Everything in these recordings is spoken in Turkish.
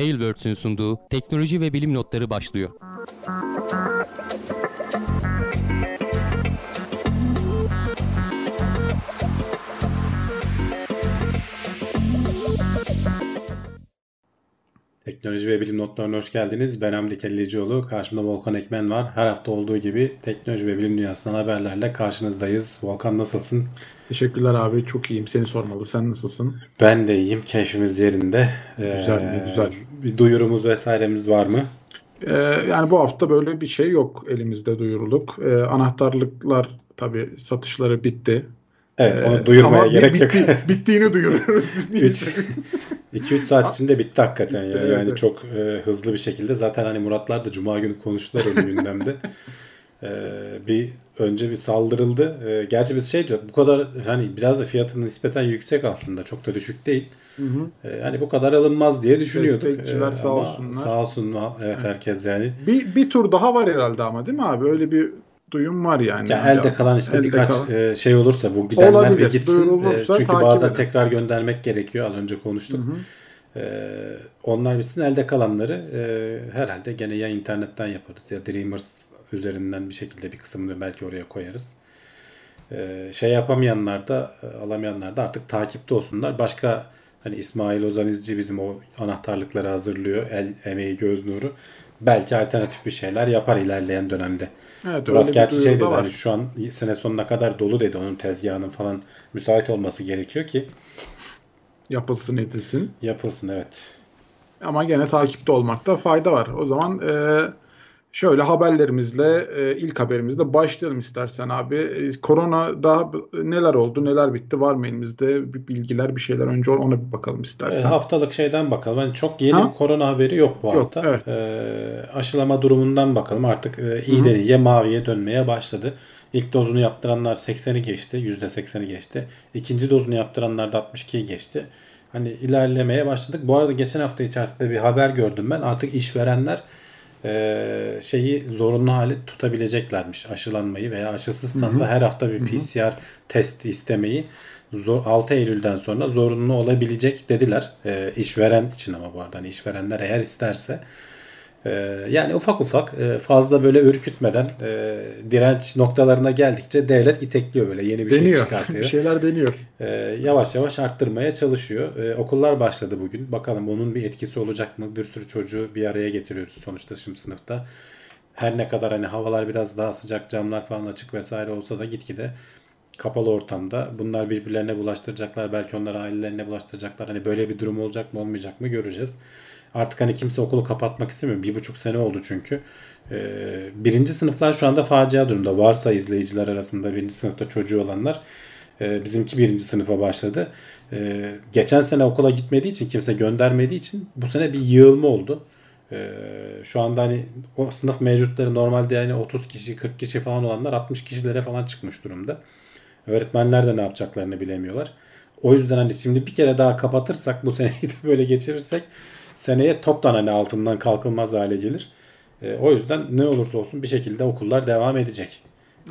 Tailwords'ün sunduğu teknoloji ve bilim notları başlıyor. Teknoloji ve bilim notlarına hoş geldiniz. Ben Hamdi Kellecioğlu. Karşımda Volkan Ekmen var. Her hafta olduğu gibi teknoloji ve bilim dünyasından haberlerle karşınızdayız. Volkan nasılsın? Teşekkürler abi. Çok iyiyim. Seni sormalı. Sen nasılsın? Ben de iyiyim. Keyfimiz yerinde. Güzel ne güzel. Bir duyurumuz vesairemiz var mı? Ee, yani bu hafta böyle bir şey yok elimizde duyuruluk. Ee, anahtarlıklar tabii satışları bitti. Evet onu duyurmaya Ama gerek bitti, yok. bittiğini duyuruyoruz biz. niye? 2-3 saat içinde bitti hakikaten. Evet, Yani evet. çok e, hızlı bir şekilde. Zaten hani Muratlar da Cuma günü konuştular onu gündemde. E, bir önce bir saldırıldı. E, gerçi biz şey diyor bu kadar hani biraz da fiyatının nispeten yüksek aslında. Çok da düşük değil. Hı hı. E, hani bu kadar alınmaz diye düşünüyorduk. Destekçiler E, sağ olsunlar. Sağ olsun evet herkes yani. Bir, bir tur daha var herhalde ama değil mi abi? Öyle bir duyum var yani. Ya elde kalan işte Elde birkaç kalan. e, şey olursa bu gidenler Olabilir. bir gitsin. Duyurulursa E, çünkü bazen edin. tekrar göndermek gerekiyor. Az önce konuştuk. Hı hı. Ee, onlar bitsin elde kalanları e, herhalde gene ya internetten yaparız ya Dreamers üzerinden bir şekilde bir kısmını belki oraya koyarız. Ee, şey yapamayanlar da e, alamayanlar da artık takipte olsunlar. Başka hani İsmail Ozan İzci bizim o anahtarlıkları hazırlıyor. El emeği göz nuru. Belki alternatif bir şeyler yapar ilerleyen dönemde. Evet, Murat gerçi şey dedi var. hani şu an sene sonuna kadar dolu dedi. Onun tezgahının falan müsait olması gerekiyor ki Yapılsın edilsin. yapılsın evet. Ama gene takipte olmakta fayda var. O zaman e, şöyle haberlerimizle e, ilk haberimizle başlayalım istersen abi. E, korona daha neler oldu, neler bitti var mı elimizde bir bilgiler, bir şeyler önce ona bir bakalım E, istersen. haftalık şeyden bakalım. Hani çok yeni Ha? korona haberi yok bu Yok, hafta. evet. E, aşılama durumundan bakalım. Artık e, iyi de iyiye maviye dönmeye başladı. İlk dozunu yaptıranlar 80'i geçti. %80'i geçti. İkinci dozunu yaptıranlar da 62'yi geçti. Hani ilerlemeye başladık. Bu arada geçen hafta içerisinde bir haber gördüm ben. Artık işverenler e, şeyi zorunlu hale tutabileceklermiş. Aşılanmayı veya aşısızsan da her hafta bir PCR testi istemeyi zor, 6 Eylül'den sonra zorunlu olabilecek dediler. E, işveren için ama bu arada hani işverenler eğer isterse. E, yani ufak ufak e, fazla böyle ürkütmeden e, direnç noktalarına geldikçe devlet itekliyor böyle yeni bir şey deniyor. çıkartıyor. bir şeyler deniyor. Ee, yavaş yavaş arttırmaya çalışıyor. Ee, okullar başladı bugün. Bakalım onun bir etkisi olacak mı? Bir sürü çocuğu bir araya getiriyoruz sonuçta şimdi sınıfta. Her ne kadar hani havalar biraz daha sıcak, camlar falan açık vesaire olsa da gitgide kapalı ortamda bunlar birbirlerine bulaştıracaklar. Belki onlar ailelerine bulaştıracaklar. Hani böyle bir durum olacak mı olmayacak mı göreceğiz. Artık hani kimse okulu kapatmak istemiyor. Bir buçuk sene oldu çünkü. Ee, birinci sınıflar şu anda facia durumda. Varsa izleyiciler arasında birinci sınıfta çocuğu olanlar ee, bizimki birinci sınıfa başladı. Ee, geçen sene okula gitmediği için kimse göndermediği için bu sene bir yığılma oldu. Ee, şu anda hani o sınıf mevcutları normalde yani 30 kişi 40 kişi falan olanlar 60 kişilere falan çıkmış durumda. Öğretmenler de ne yapacaklarını bilemiyorlar. O yüzden hani şimdi bir kere daha kapatırsak bu seneyi de böyle geçirirsek seneye toptan hani altından kalkılmaz hale gelir. Ee, o yüzden ne olursa olsun bir şekilde okullar devam edecek.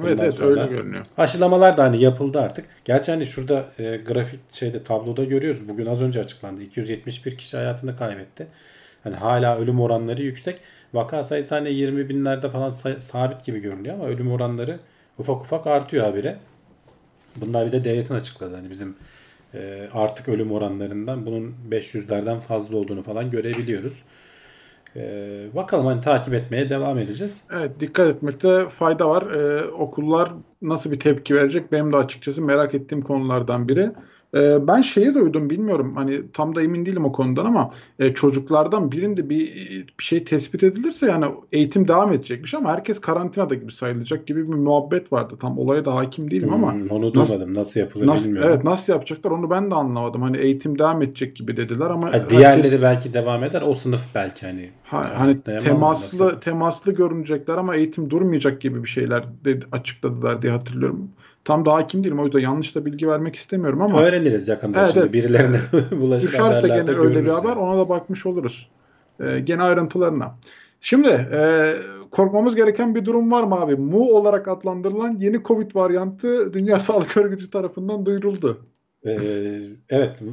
Evet Bundan evet sonra- öyle görünüyor. Aşılamalar da hani yapıldı artık. Gerçi hani şurada e, grafik şeyde tabloda görüyoruz. Bugün az önce açıklandı. 271 kişi hayatını kaybetti. Hani hala ölüm oranları yüksek. Vaka sayısı hani 20 binlerde falan sabit gibi görünüyor ama ölüm oranları ufak ufak artıyor habire. Bunlar bir de devletin açıkladı. Hani bizim e, artık ölüm oranlarından bunun 500'lerden fazla olduğunu falan görebiliyoruz. E, bakalım hani takip etmeye devam edeceğiz. Evet dikkat etmekte fayda var. Ee, okullar nasıl bir tepki verecek benim de açıkçası merak ettiğim konulardan biri. Ee, ben şeyi duydum bilmiyorum hani tam da emin değilim o konudan ama e, çocuklardan birinde bir, bir şey tespit edilirse yani eğitim devam edecekmiş ama herkes karantinada gibi sayılacak gibi bir muhabbet vardı. Tam olaya da hakim değilim ama Hmm, onu nasıl- duymadım. Nasıl, yapılır nasıl, bilmiyorum. evet nasıl yapacaklar onu ben de anlamadım. Hani eğitim devam edecek gibi dediler ama Ha, herkes- diğerleri belki devam eder. O sınıf belki hani. Ha, hani temaslı nasıl. temaslı görünecekler ama eğitim durmayacak gibi bir şeyler dedi, açıkladılar diye hatırlıyorum. Tam da hakim değilim o yüzden yanlış da bilgi vermek istemiyorum ama Öğreniriz yakında Evet, şimdi birilerine bulaşır düşerse gene öyle bir haber yani. ona da bakmış oluruz. Ee, gene ayrıntılarına. Şimdi e, korkmamız gereken bir durum var mı abi? Mu olarak adlandırılan yeni Covid varyantı Dünya Sağlık Örgütü tarafından duyuruldu. Ee, evet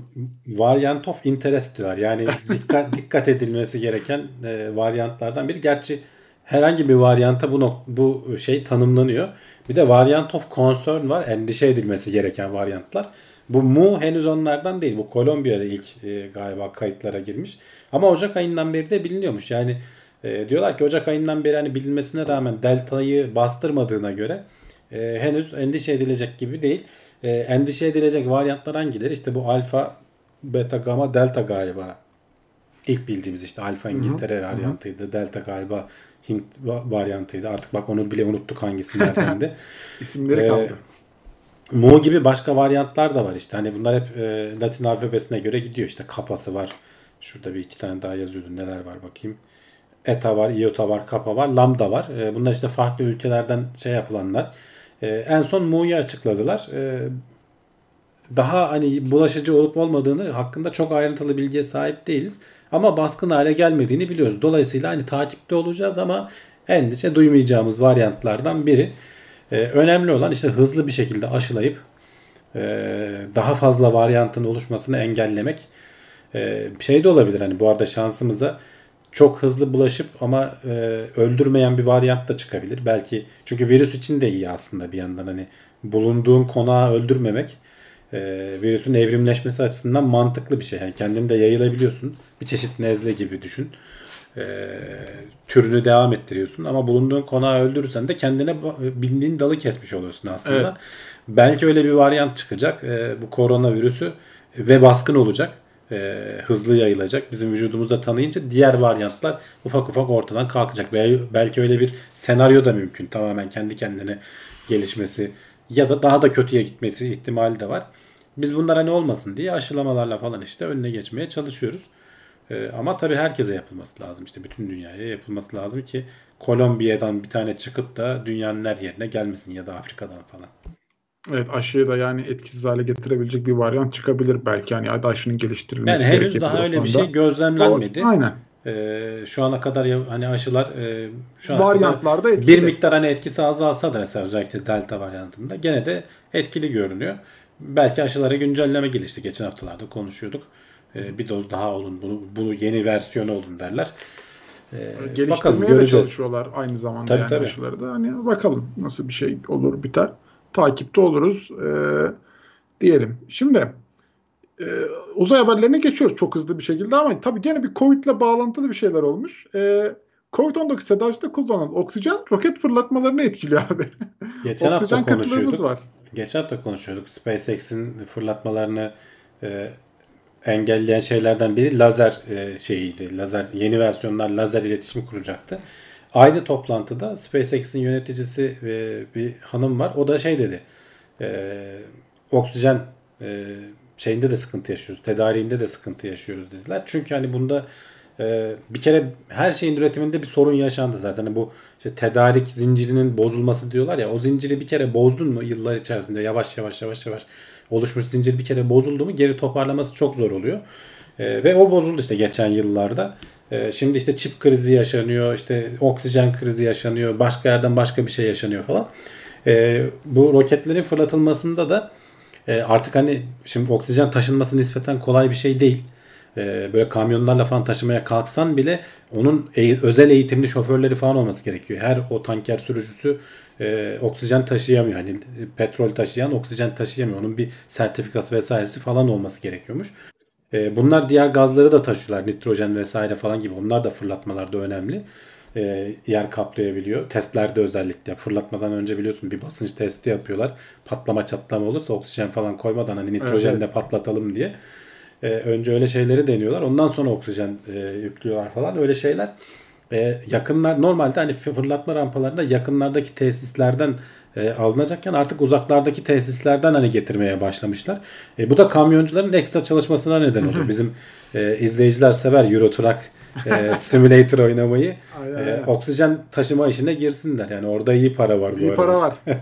variant of interest diyorlar. Yani dikkat dikkat edilmesi gereken e, varyantlardan biri. Gerçi herhangi bir varyanta bu bu şey tanımlanıyor. Bir de variant of concern var. Endişe edilmesi gereken varyantlar. Bu mu henüz onlardan değil. Bu Kolombiya'da ilk e, galiba kayıtlara girmiş. Ama Ocak ayından beri de biliniyormuş. Yani e, diyorlar ki Ocak ayından beri hani bilinmesine rağmen deltayı bastırmadığına göre e, henüz endişe edilecek gibi değil. E, endişe edilecek varyantlar hangileri? İşte bu alfa, beta, gamma, delta galiba. İlk bildiğimiz işte alfa İngiltere varyantıydı. Delta galiba Hint va- varyantıydı. Artık bak onu bile unuttuk hangisi neredendi. İsimleri Ee, kaldı. Mu gibi başka varyantlar da var işte. Hani bunlar hep e, Latin alfabesine göre gidiyor. İşte kapası var. Şurada bir iki tane daha yazıyordu. Neler var bakayım. Eta var, iota var, kappa var, lambda var. E, bunlar işte farklı ülkelerden şey yapılanlar. E, en son mu'yu açıkladılar. E, daha hani bulaşıcı olup olmadığını hakkında çok ayrıntılı bilgiye sahip değiliz. Ama baskın hale gelmediğini biliyoruz. Dolayısıyla hani takipte olacağız ama endişe duymayacağımız varyantlardan biri. Ee, önemli olan işte hızlı bir şekilde aşılayıp e, daha fazla varyantın oluşmasını engellemek. Ee, şey de olabilir hani bu arada şansımıza çok hızlı bulaşıp ama e, öldürmeyen bir varyant da çıkabilir. Belki çünkü virüs için de iyi aslında bir yandan hani bulunduğun konağı öldürmemek e, virüsün evrimleşmesi açısından mantıklı bir şey. Yani kendini de yayılabiliyorsun. Bir çeşit nezle gibi düşün. E, türünü devam ettiriyorsun ama bulunduğun konağı öldürürsen de kendine bindiğin dalı kesmiş oluyorsun aslında. Evet. Belki öyle bir varyant çıkacak. E, bu koronavirüsü ve baskın olacak. E, hızlı yayılacak. Bizim vücudumuzda tanıyınca diğer varyantlar ufak ufak ortadan kalkacak. Bel- Belki öyle bir senaryo da mümkün. Tamamen kendi kendine gelişmesi ya da daha da kötüye gitmesi ihtimali de var. Biz bunlara ne olmasın diye aşılamalarla falan işte önüne geçmeye çalışıyoruz. Ee, ama tabii herkese yapılması lazım. İşte bütün dünyaya yapılması lazım ki Kolombiya'dan bir tane çıkıp da dünyanın her yerine gelmesin ya da Afrika'dan falan. Evet aşıyı da yani etkisiz hale getirebilecek bir varyant çıkabilir belki. Yani aşının geliştirilmesi Yani henüz daha öyle bir şey gözlemlenmedi. O- Aynen. Ee, şu ana kadar ya- hani aşılar e, şu ana kadar Varyantlarda etkili. bir miktar hani etkisi azalsa da mesela özellikle delta varyantında gene de etkili görünüyor. Belki aşılara güncelleme gelişti. Geçen haftalarda konuşuyorduk. Ee, bir doz daha olun bunu bu yeni versiyonu olun derler. Bakalım Geliştirmeye de göreceğiz. çalışıyorlar aynı zamanda Tabii, yani tabii. aşıları da. Hani bakalım nasıl bir şey olur biter. Takipte oluruz ee, diyelim. Şimdi e, uzay haberlerine geçiyoruz çok hızlı bir şekilde ama tabii gene bir Covid ile bağlantılı bir şeyler olmuş. Ee, Covid-19 tedavisinde kullanılan oksijen roket fırlatmalarını etkiliyor abi. Geçen hafta oksijen kıtlığımız konuşuyorduk. var. Geçen hafta konuşuyorduk. SpaceX'in fırlatmalarını e, engelleyen şeylerden biri lazer e, şeyiydi. Lazer yeni versiyonlar lazer iletişimi kuracaktı. Aynı toplantıda SpaceX'in yöneticisi e, bir hanım var. O da şey dedi. E, oksijen e, şeyinde de sıkıntı yaşıyoruz. Tedariğinde de sıkıntı yaşıyoruz dediler. Çünkü hani bunda e, bir kere her şeyin üretiminde bir sorun yaşandı zaten. Bu işte tedarik zincirinin bozulması diyorlar ya. O zinciri bir kere bozdun mu yıllar içerisinde yavaş yavaş yavaş yavaş oluşmuş zincir bir kere bozuldu mu geri toparlaması çok zor oluyor. E, ve o bozuldu işte geçen yıllarda. E, şimdi işte çip krizi yaşanıyor, işte oksijen krizi yaşanıyor, başka yerden başka bir şey yaşanıyor falan. E, bu roketlerin fırlatılmasında da e, artık hani şimdi oksijen taşınması nispeten kolay bir şey değil. E, böyle kamyonlarla falan taşımaya kalksan bile onun özel eğitimli şoförleri falan olması gerekiyor. Her o tanker sürücüsü e, oksijen taşıyamıyor. Hani petrol taşıyan oksijen taşıyamıyor. Onun bir sertifikası vesairesi falan olması gerekiyormuş. Bunlar diğer gazları da taşıyorlar. Nitrojen vesaire falan gibi. Onlar da fırlatmalarda önemli. E, yer kaplayabiliyor. Testlerde özellikle fırlatmadan önce biliyorsun bir basınç testi yapıyorlar. Patlama çatlama olursa oksijen falan koymadan hani nitrojenle Evet. patlatalım diye. E, önce öyle şeyleri deniyorlar. Ondan sonra oksijen e, yüklüyorlar falan. Öyle şeyler e, yakınlar normalde hani fırlatma rampalarında yakınlardaki tesislerden e, alınacakken artık uzaklardaki tesislerden hani getirmeye başlamışlar. E, bu da kamyoncuların ekstra çalışmasına neden oluyor. Bizim e, izleyiciler sever Euro Truck e, Simulator oynamayı. Aynen, E, aynen. oksijen taşıma işine girsinler. Yani orada iyi para var bu İyi arada. para var.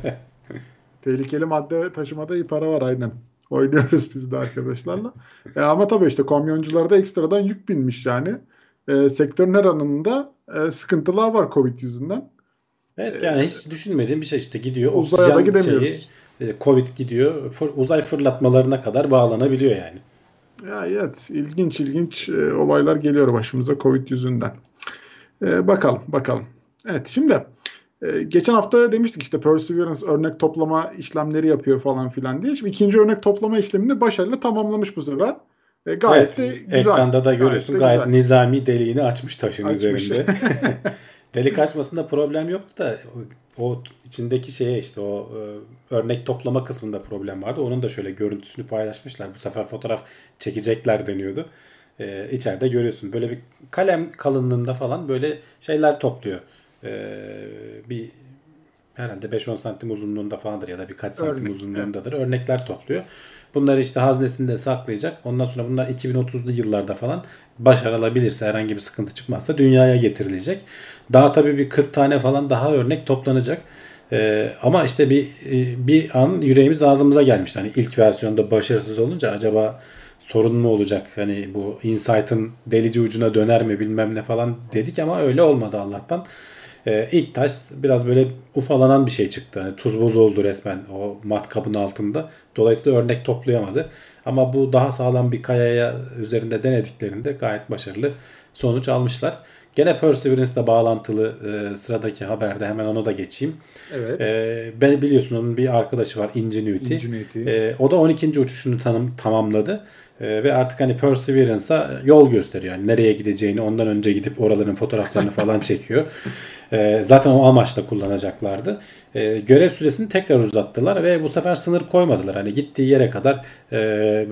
Tehlikeli madde taşımada iyi para var aynen. Oynuyoruz biz de arkadaşlarla. E, ama tabii işte kamyoncularda ekstradan yük binmiş yani. E, sektörün her alanında e, sıkıntılar var Covid yüzünden. Evet yani hiç düşünmediğim bir şey işte gidiyor Uzaya da gidemiyoruz. şeyi Covid gidiyor. Fır, uzay fırlatmalarına kadar bağlanabiliyor yani. Ya evet ilginç ilginç e, olaylar geliyor başımıza Covid yüzünden. E, bakalım bakalım. Evet şimdi e, geçen hafta demiştik işte Perseverance örnek toplama işlemleri yapıyor falan filan diye. Şimdi ikinci örnek toplama işlemini başarıyla tamamlamış bu sefer. E, gayet evet, de güzel. Ekranda da görüyorsun gayet, gayet nizami deliğini açmış taşın Açmış. üzerinde. Delik açmasında problem yoktu da o, içindeki şeye işte o e, örnek toplama kısmında problem vardı. Onun da şöyle görüntüsünü paylaşmışlar. Bu sefer fotoğraf çekecekler deniyordu. E, içeride görüyorsun. Böyle bir kalem kalınlığında falan böyle şeyler topluyor. E, bir herhalde 5-10 santim uzunluğunda falandır ya da birkaç santim Örnek, uzunluğundadır. Örnekler topluyor. Bunları işte haznesinde saklayacak. Ondan sonra bunlar 2030'lu yıllarda falan başarılabilirse herhangi bir sıkıntı çıkmazsa dünyaya getirilecek. Daha tabii bir 40 tane falan daha örnek toplanacak. Ee, ama işte bir e, bir an yüreğimiz ağzımıza gelmişti. Hani ilk versiyonda başarısız olunca acaba sorun mu olacak? Hani bu Insight'ın delici ucuna döner mi bilmem ne falan dedik ama öyle olmadı Allah'tan. Ee, ilk taş biraz böyle ufalanan bir şey çıktı. Hani tuz buz oldu resmen o matkabın altında. Dolayısıyla örnek toplayamadı. Ama bu daha sağlam bir kayaya üzerinde denediklerinde gayet başarılı sonuç almışlar. Gene Perseverance'la bağlantılı e, sıradaki haberde hemen ona da geçeyim. Evet. E, ben biliyorsun onun bir arkadaşı var Ingenuity. Ingenuity. E, o da 12. uçuşunu tanım, tamamladı. E, ve artık hani Perseverance'a yol gösteriyor. Yani nereye gideceğini ondan önce gidip oraların fotoğraflarını falan çekiyor. E, zaten o amaçla kullanacaklardı. E, görev süresini tekrar uzattılar ve bu sefer sınır koymadılar. Hani gittiği yere kadar e,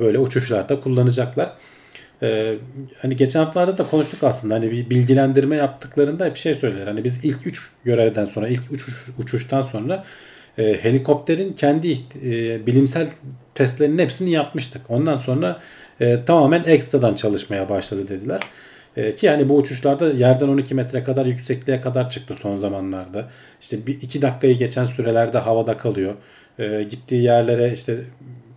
böyle uçuşlarda kullanacaklar. Ee, hani geçen haftalarda da konuştuk aslında hani bir bilgilendirme yaptıklarında bir şey söyler. Hani biz ilk 3 görevden sonra ilk uçuş, uçuştan sonra e, helikopterin kendi e, bilimsel testlerinin hepsini yapmıştık. Ondan sonra e, tamamen ekstradan çalışmaya başladı dediler. E, ki yani bu uçuşlarda yerden 12 metre kadar yüksekliğe kadar çıktı son zamanlarda. İşte bir iki dakikayı geçen sürelerde havada kalıyor. E, gittiği yerlere işte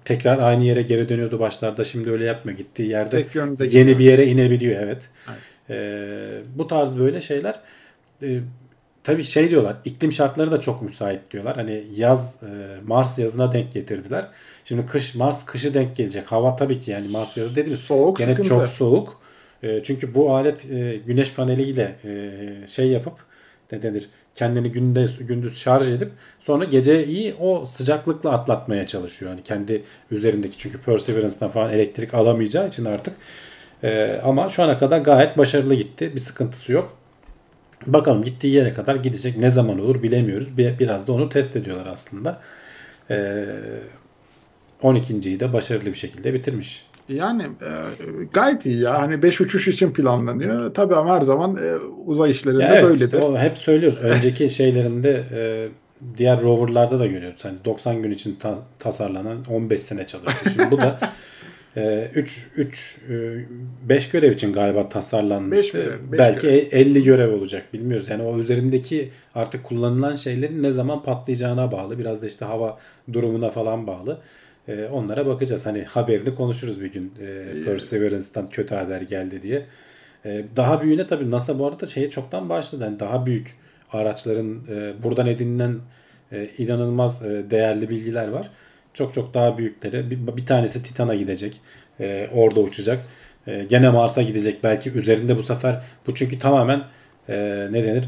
tekrar aynı yere geri dönüyordu başlarda. Şimdi öyle yapmıyor. Gittiği yerde yeni gidiyor. bir yere inebiliyor evet. Evet. Ee, bu tarz böyle şeyler e, tabii şey diyorlar iklim şartları da çok müsait diyorlar. Hani yaz e, Mars yazına denk getirdiler. Şimdi kış Mars kışı denk gelecek. Hava tabii ki yani Mars yazı dediğimiz Soğuk, gene sıkıntı. çok soğuk. E, çünkü bu alet e, güneş paneliyle e, şey yapıp ne denir kendini gündüz gündüz şarj edip sonra geceyi o sıcaklıkla atlatmaya çalışıyor. Hani kendi üzerindeki çünkü Perseverance'dan falan elektrik alamayacağı için artık. E, ama şu ana kadar gayet başarılı gitti. Bir sıkıntısı yok. Bakalım gittiği yere kadar gidecek. Ne zaman olur bilemiyoruz. Bir, biraz da onu test ediyorlar aslında. E, 12.yi de başarılı bir şekilde bitirmiş. Yani e, gayet iyi ya. Hani 5 uçuş için planlanıyor. Tabii ama her zaman e, uzay işlerinde Ya evet, böyledir. işte o hep söylüyoruz. Önceki şeylerinde e, diğer roverlarda da görüyoruz. Hani 90 gün için ta- tasarlanan 15 sene çalışıyor. Şimdi bu da 3 3 5 görev için galiba Beş tasarlanmıştı. görev, beş Belki görev. 50 görev olacak bilmiyoruz. Yani o üzerindeki artık kullanılan şeylerin ne zaman patlayacağına bağlı. Biraz da işte hava durumuna falan bağlı. E, onlara bakacağız. Hani haberini konuşuruz bir gün. E, Perseverance'dan kötü haber geldi diye. E, daha büyüğüne tabii NASA bu arada şeye çoktan başladı. Yani daha büyük araçların e, buradan edinilen e, inanılmaz e, değerli bilgiler var. Çok çok daha büyükleri. Bir, bir tanesi Titan'a gidecek. E, orada uçacak. E, gene Mars'a gidecek. Belki üzerinde bu sefer bu çünkü tamamen e, ne denir?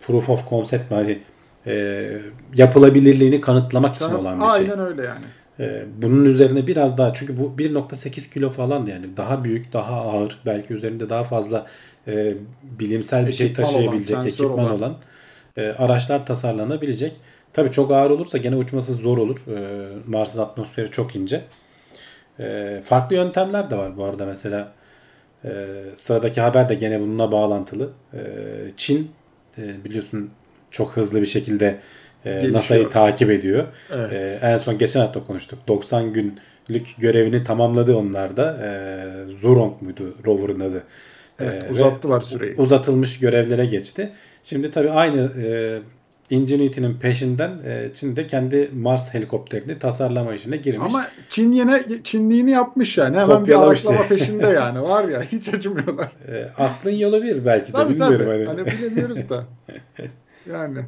Proof of concept mi? Hani e, yapılabilirliğini kanıtlamak için olan bir şey. Aynen öyle yani. Ee, bunun üzerine biraz daha çünkü bu 1.8 kilo falan yani daha büyük daha ağır belki üzerinde daha fazla e, bilimsel bir şey Ekipman olan, taşıyabilecek sensör ekipman olan, olan. e, araçlar tasarlanabilecek. Tabii çok ağır olursa gene uçması zor olur. E, Mars'ın atmosferi çok ince. E, farklı yöntemler de var bu arada mesela e, sıradaki haber de gene bununla bağlantılı. E, Çin e, biliyorsun çok hızlı bir şekilde e. NASA'yı takip ediyor. Evet. Ee, en son geçen hafta konuştuk. 90 günlük görevini tamamladı onlar da. Ee, Zhurong muydu rover'ın adı? Evet, Ee, uzattılar süreyi. Uzatılmış görevlere geçti. Şimdi tabii aynı e, Ingenuity'nin peşinden e, Çin de kendi Mars helikopterini tasarlama işine girmiş. Ama Çin yine Çinliğini yapmış yani. Hemen bir de. peşinde yani. Var ya hiç acımıyorlar. E, aklın yolu bir belki de tabii bilmiyorum. tabii. Hani. Hani bilemiyoruz da. Yani.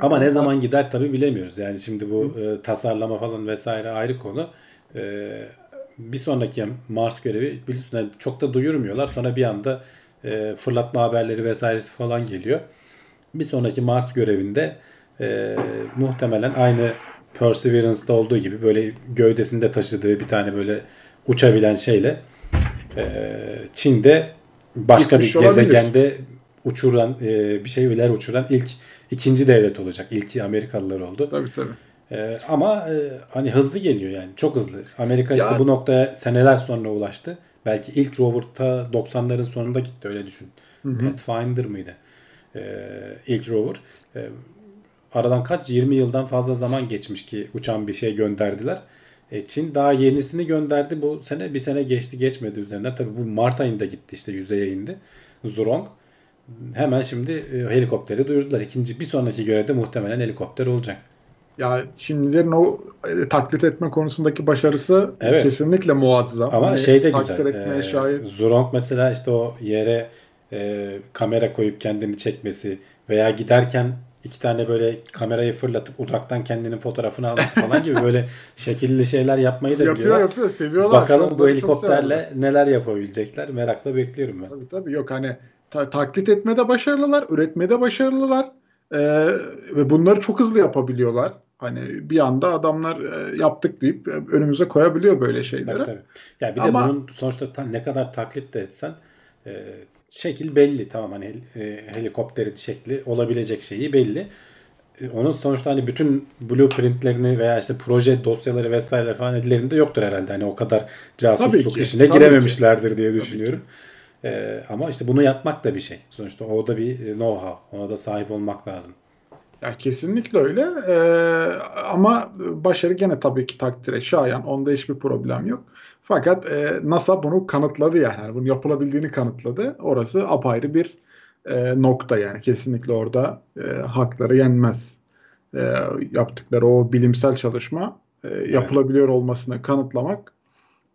Ama ne zaman gider tabi bilemiyoruz. Yani şimdi bu e, tasarlama falan vesaire ayrı konu. E, bir sonraki Mars görevi biliyorsun yani çok da duyurmuyorlar. Sonra bir anda e, fırlatma haberleri vesairesi falan geliyor. Bir sonraki Mars görevinde e, muhtemelen aynı Perseverance'da olduğu gibi böyle gövdesinde taşıdığı bir tane böyle uçabilen şeyle e, Çin'de başka Gitmiş bir olabilir. Uçuran e, bir şeyler uçuran ilk ikinci devlet olacak. İlki Amerikalılar oldu. Tabii tabii. E, ama e, hani hızlı geliyor yani çok hızlı. Amerika işte Ya- bu noktaya seneler sonra ulaştı. Belki ilk rover ta 90'ların sonunda gitti öyle düşün. Pathfinder mıydı? E, ilk rover. E, aradan kaç 20 yıldan fazla zaman geçmiş ki uçan bir şey gönderdiler. E, Çin daha yenisini gönderdi bu sene. Bir sene geçti geçmedi üzerinden. Tabii bu Mart ayında gitti işte yüzeye indi. Zhurong. Hemen şimdi e, helikopteri duyurdular. İkinci bir sonraki görevde muhtemelen helikopter olacak. Ya Çinlilerin o e, taklit etme konusundaki başarısı Evet. kesinlikle muazzam. Ama Hani şey de güzel. etmeye Ee, şahit. Zurong mesela işte o yere e, kamera koyup kendini çekmesi veya giderken iki tane böyle kamerayı fırlatıp uzaktan kendinin fotoğrafını alması falan gibi böyle şekilli şeyler yapmayı da Yapıyor biliyorlar. yapıyor seviyorlar. Bakalım bu helikopterle neler yapabilecekler. Merakla bekliyorum ben. Tabii tabii yok hani ta- taklit etmede başarılılar, üretmede başarılılar Ee, ve bunları çok hızlı yapabiliyorlar. Hani bir anda adamlar e, yaptık deyip e, önümüze koyabiliyor böyle şeyleri. Tabii, tabii. Ya bir de Ama- bunun sonuçta ta- ne kadar taklit de etsen e, şekil belli tamam hani e, helikopterin şekli olabilecek şeyi belli. E, onun sonuçta hani bütün blueprintlerini veya işte proje dosyaları vesaire falan ellerinde yoktur herhalde. Hani o kadar Tabii casusluk ki, işine tabii girememişlerdir diye düşünüyorum. E, ama işte bunu yapmak da bir şey. Sonuçta o da bir know-how. Ona da sahip olmak lazım. Ya kesinlikle öyle. Ee, ama başarı gene tabii ki takdire şayan. Onda hiçbir problem yok. Fakat e, NASA bunu kanıtladı yani. Yani bunun yapılabildiğini kanıtladı. Orası apayrı bir e, nokta yani. Kesinlikle orada e, hakları yenmez. E, yaptıkları o bilimsel çalışma e, yapılabiliyor olmasını kanıtlamak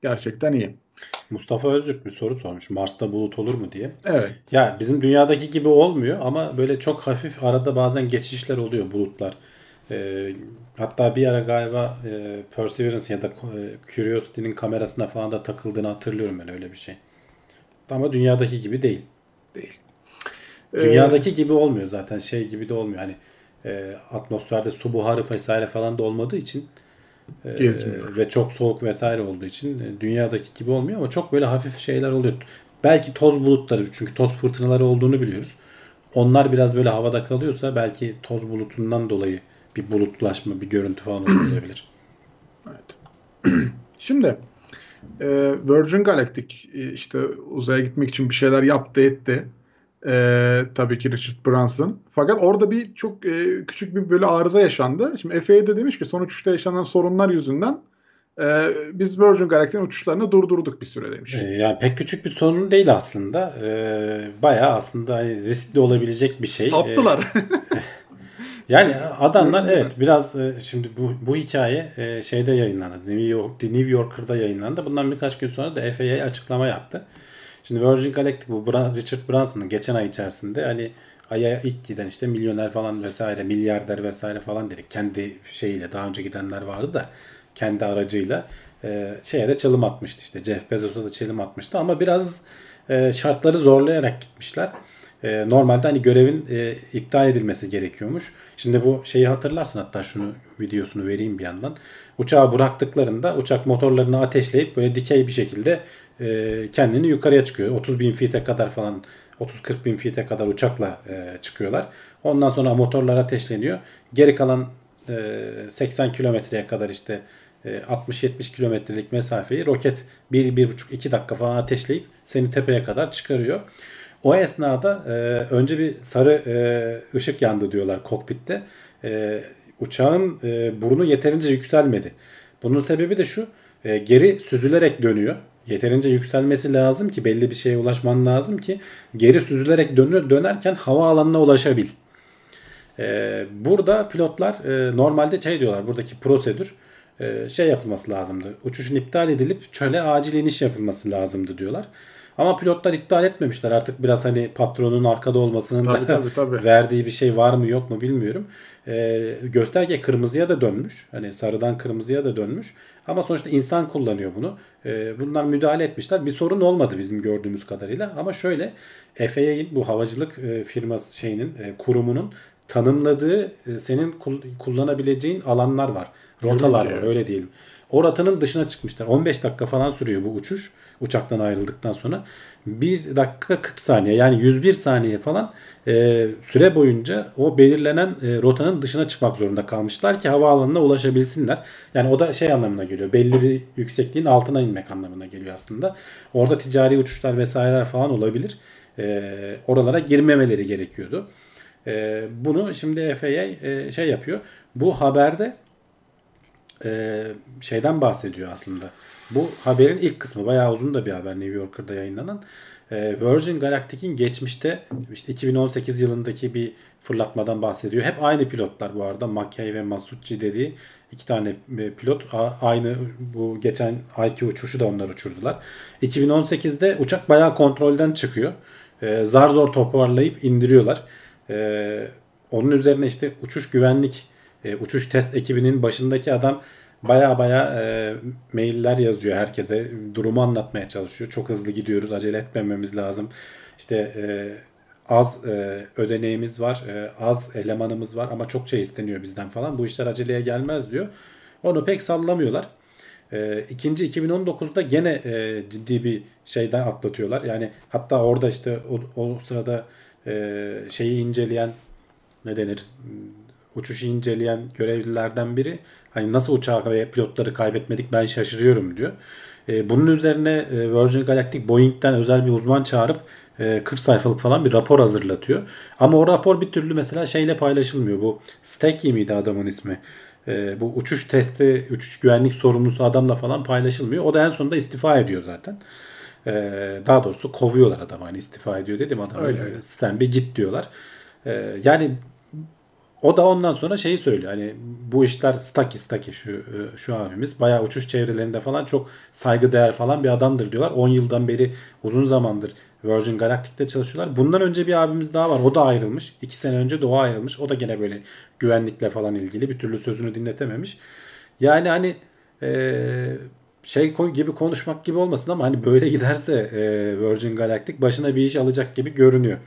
gerçekten iyi. Mustafa Öztürk bir soru sormuş. Mars'ta bulut olur mu diye. Evet. Ya bizim dünyadaki gibi olmuyor ama böyle çok hafif arada bazen geçişler oluyor bulutlar. Ee, hatta bir ara galiba e, Perseverance ya da e, Curiosity'nin kamerasına falan da takıldığını hatırlıyorum ben öyle bir şey. Ama dünyadaki gibi değil. Değil. Dünyadaki gibi olmuyor zaten şey gibi de olmuyor. Hani e, atmosferde su buharı vesaire falan da olmadığı için e, Gezmiyor. ve çok soğuk vesaire olduğu için e, dünyadaki gibi olmuyor ama çok böyle hafif şeyler oluyor. Belki toz bulutları çünkü toz fırtınaları olduğunu biliyoruz. Onlar biraz böyle havada kalıyorsa belki toz bulutundan dolayı bir bulutlaşma, bir görüntü falan olabilir. Şimdi e, Virgin Galactic e, işte uzaya gitmek için bir şeyler yaptı etti. E, tabii ki Richard Branson. Fakat orada bir çok e, küçük bir böyle arıza yaşandı. Şimdi FAA de demiş ki son uçuşta yaşanan sorunlar yüzünden e, biz Virgin Galactic'in uçuşlarını durdurduk bir süre demiş. Ee, yani pek küçük bir sorun değil aslında. Ee, bayağı aslında hani riskli olabilecek bir şey. Ee, Saptılar. Yani adamlar evet biraz e, şimdi bu bu hikaye e, şeyde yayınlandı. New York The New Yorker'da yayınlandı. Bundan birkaç gün sonra da FAA açıklama yaptı. Şimdi Virgin Galactic bu Richard Branson'ın geçen ay içerisinde hani Ay'a ilk giden işte milyoner falan vesaire milyarder vesaire falan dedik. Kendi şeyiyle daha önce gidenler vardı da kendi aracıyla e, şeye de çalım atmıştı işte Jeff Bezos'a da çalım atmıştı ama biraz e, şartları zorlayarak gitmişler. E, normalde hani görevin e, iptal edilmesi gerekiyormuş. Şimdi bu şeyi hatırlarsın hatta şunu videosunu vereyim bir yandan. Uçağı bıraktıklarında uçak motorlarını ateşleyip böyle dikey bir şekilde e, kendini yukarıya çıkıyor. 30 bin feet'e kadar falan 30-40 bin feet'e kadar uçakla e, çıkıyorlar. Ondan sonra motorlar ateşleniyor. Geri kalan e, 80 kilometreye kadar işte e, 60-70 kilometrelik mesafeyi roket 1-1,5-2 dakika falan ateşleyip seni tepeye kadar çıkarıyor. O esnada e, önce bir sarı e, ışık yandı diyorlar kokpitte. E, uçağın e, burnu yeterince yükselmedi. Bunun sebebi de şu. e, geri süzülerek dönüyor. Yeterince yükselmesi lazım ki belli bir şeye ulaşman lazım ki geri süzülerek dönüyor dönerken hava alanına ulaşabil. E, burada pilotlar e, normalde şey diyorlar buradaki prosedür e, şey yapılması lazımdı. Uçuşun iptal edilip çöle acil iniş yapılması lazımdı diyorlar. Ama pilotlar iptal etmemişler. Artık biraz hani patronun arkada olmasının Tabii, da tabii, tabii. verdiği bir şey var mı yok mu bilmiyorum. Ee, gösterge kırmızıya da dönmüş. Hani sarıdan kırmızıya da dönmüş. Ama sonuçta insan kullanıyor bunu. Ee, bunlar müdahale etmişler. Bir sorun olmadı bizim gördüğümüz kadarıyla. Ama şöyle FAA'nin bu havacılık e, firması şeyinin e, kurumunun tanımladığı e, senin kul- kullanabileceğin alanlar var. Rotalar var öyle diyelim. O rotanın dışına çıkmışlar. 15 dakika falan sürüyor bu uçuş. Uçaktan ayrıldıktan sonra. 1 dakika 40 saniye yani 101 saniye falan e, süre boyunca o belirlenen e, rotanın dışına çıkmak zorunda kalmışlar ki havaalanına ulaşabilsinler. Yani o da şey anlamına geliyor. Belli bir yüksekliğin altına inmek anlamına geliyor aslında. Orada ticari uçuşlar vesaireler falan olabilir. E, oralara girmemeleri gerekiyordu. E, bunu şimdi FAA e, şey yapıyor. Bu haberde e, şeyden bahsediyor aslında. Bu haberin ilk kısmı bayağı uzun da bir haber New Yorker'da yayınlanan. E, Virgin Galactic'in geçmişte işte 2018 yılındaki bir fırlatmadan bahsediyor. Hep aynı pilotlar bu arada. Mackay ve Masucci dediği iki tane e, pilot aynı bu geçen IQ uçuşu da onlar uçurdular. 2018'de uçak bayağı kontrolden çıkıyor. E, zar zor toparlayıp indiriyorlar. E, onun üzerine işte uçuş güvenlik e, uçuş test ekibinin başındaki adam baya baya e, mailler yazıyor herkese. Durumu anlatmaya çalışıyor. Çok hızlı gidiyoruz. Acele etmememiz lazım. İşte e, az e, ödeneğimiz var. e, az elemanımız var ama çok şey isteniyor bizden falan. Bu işler aceleye gelmez diyor. Onu pek sallamıyorlar. E, ikinci 2019'da gene e, ciddi bir şeyden atlatıyorlar. Yani hatta orada işte o, o sırada e, şeyi inceleyen ne denir uçuşu inceleyen görevlilerden biri hani nasıl uçağı ve pilotları kaybetmedik ben şaşırıyorum diyor. E, bunun üzerine e, Virgin Galactic Boeing'den özel bir uzman çağırıp e, 40 sayfalık falan bir rapor hazırlatıyor. Ama o rapor bir türlü mesela şeyle paylaşılmıyor. Bu Stacky miydi adamın ismi? E, bu uçuş testi, uçuş güvenlik sorumlusu adamla falan paylaşılmıyor. O da en sonunda istifa ediyor zaten. E, daha doğrusu kovuyorlar adamı. Hani istifa ediyor dedim adama. Öyle, e, öyle. Sen bir git diyorlar. E, yani o da ondan sonra şeyi söylüyor. Hani bu işler Staki Staki şu e, şu abimiz bayağı uçuş çevrelerinde falan çok saygıdeğer falan bir adamdır diyorlar. 10 yıldan beri uzun zamandır Virgin Galactic'te çalışıyorlar. Bundan önce bir abimiz daha var. O da ayrılmış. 2 sene önce de o ayrılmış. O da gene böyle güvenlikle falan ilgili bir türlü sözünü dinletememiş. Yani hani e, şey gibi konuşmak gibi olmasın ama hani böyle giderse e, Virgin Galactic başına bir iş alacak gibi görünüyor.